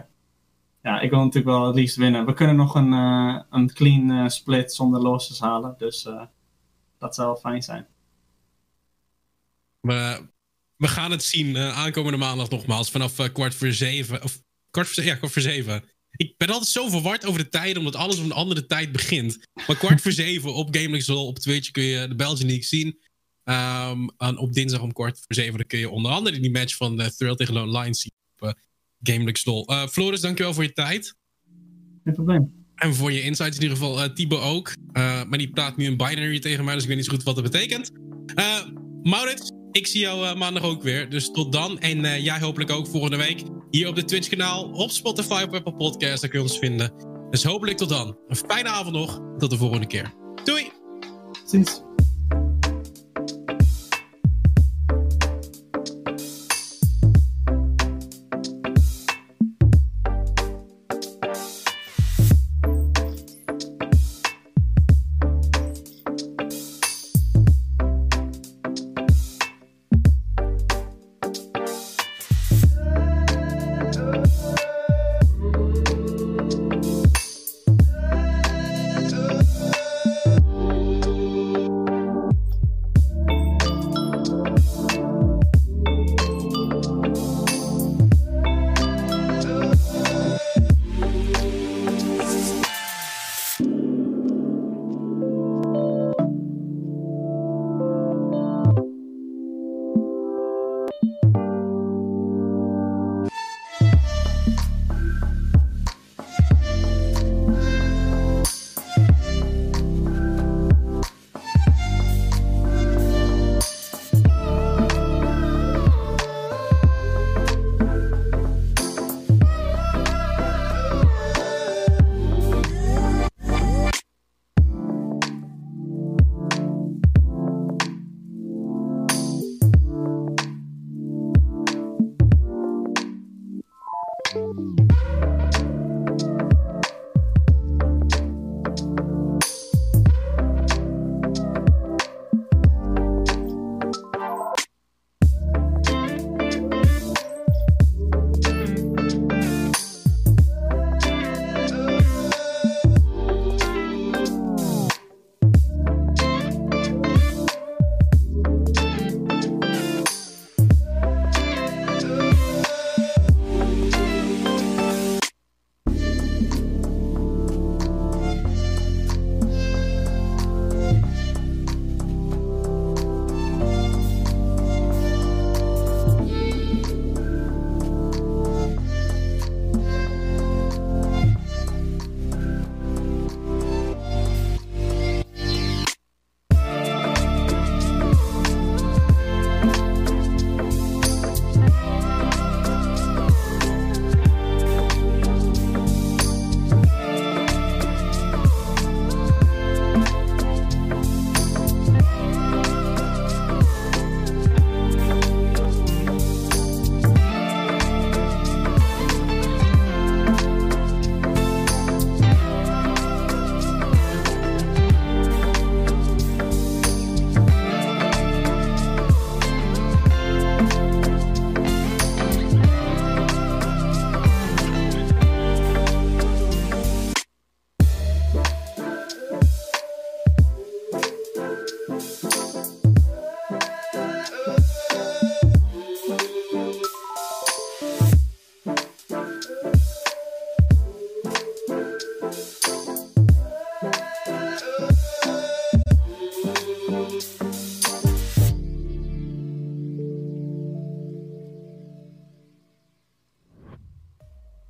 [SPEAKER 3] ja, ik wil natuurlijk wel het liefst winnen. We kunnen nog een, uh, een clean uh, split zonder losses halen. Dus dat zou fijn zijn.
[SPEAKER 1] We, we gaan het zien aankomende maandag nogmaals. Vanaf kwart voor zeven. Of kwart voor, ja, kwart voor zeven. Ik ben altijd zo verward over de tijd, omdat alles op een andere tijd begint. Maar kwart voor zeven op Gamelix op Twitch kun je de Belgian League zien. Um, en op dinsdag om kwart voor zeven kun je onder andere die match van Thrill tegen Lone Lions zien op uh, Gamelix LOL. Uh, Floris, dankjewel voor je tijd.
[SPEAKER 3] Geen probleem.
[SPEAKER 1] En voor je insights in ieder geval. Uh, Thibaut ook. maar die praat nu een binary tegen mij, dus ik weet niet zo goed wat dat betekent. Maurits, ik zie jou maandag ook weer. Dus tot dan. En jij hopelijk ook volgende week hier op de Twitch kanaal, op Spotify, op Apple Podcast. Daar kun je ons vinden. Dus hopelijk tot dan. Een fijne avond nog. Tot de volgende keer. Doei!
[SPEAKER 3] Ziens.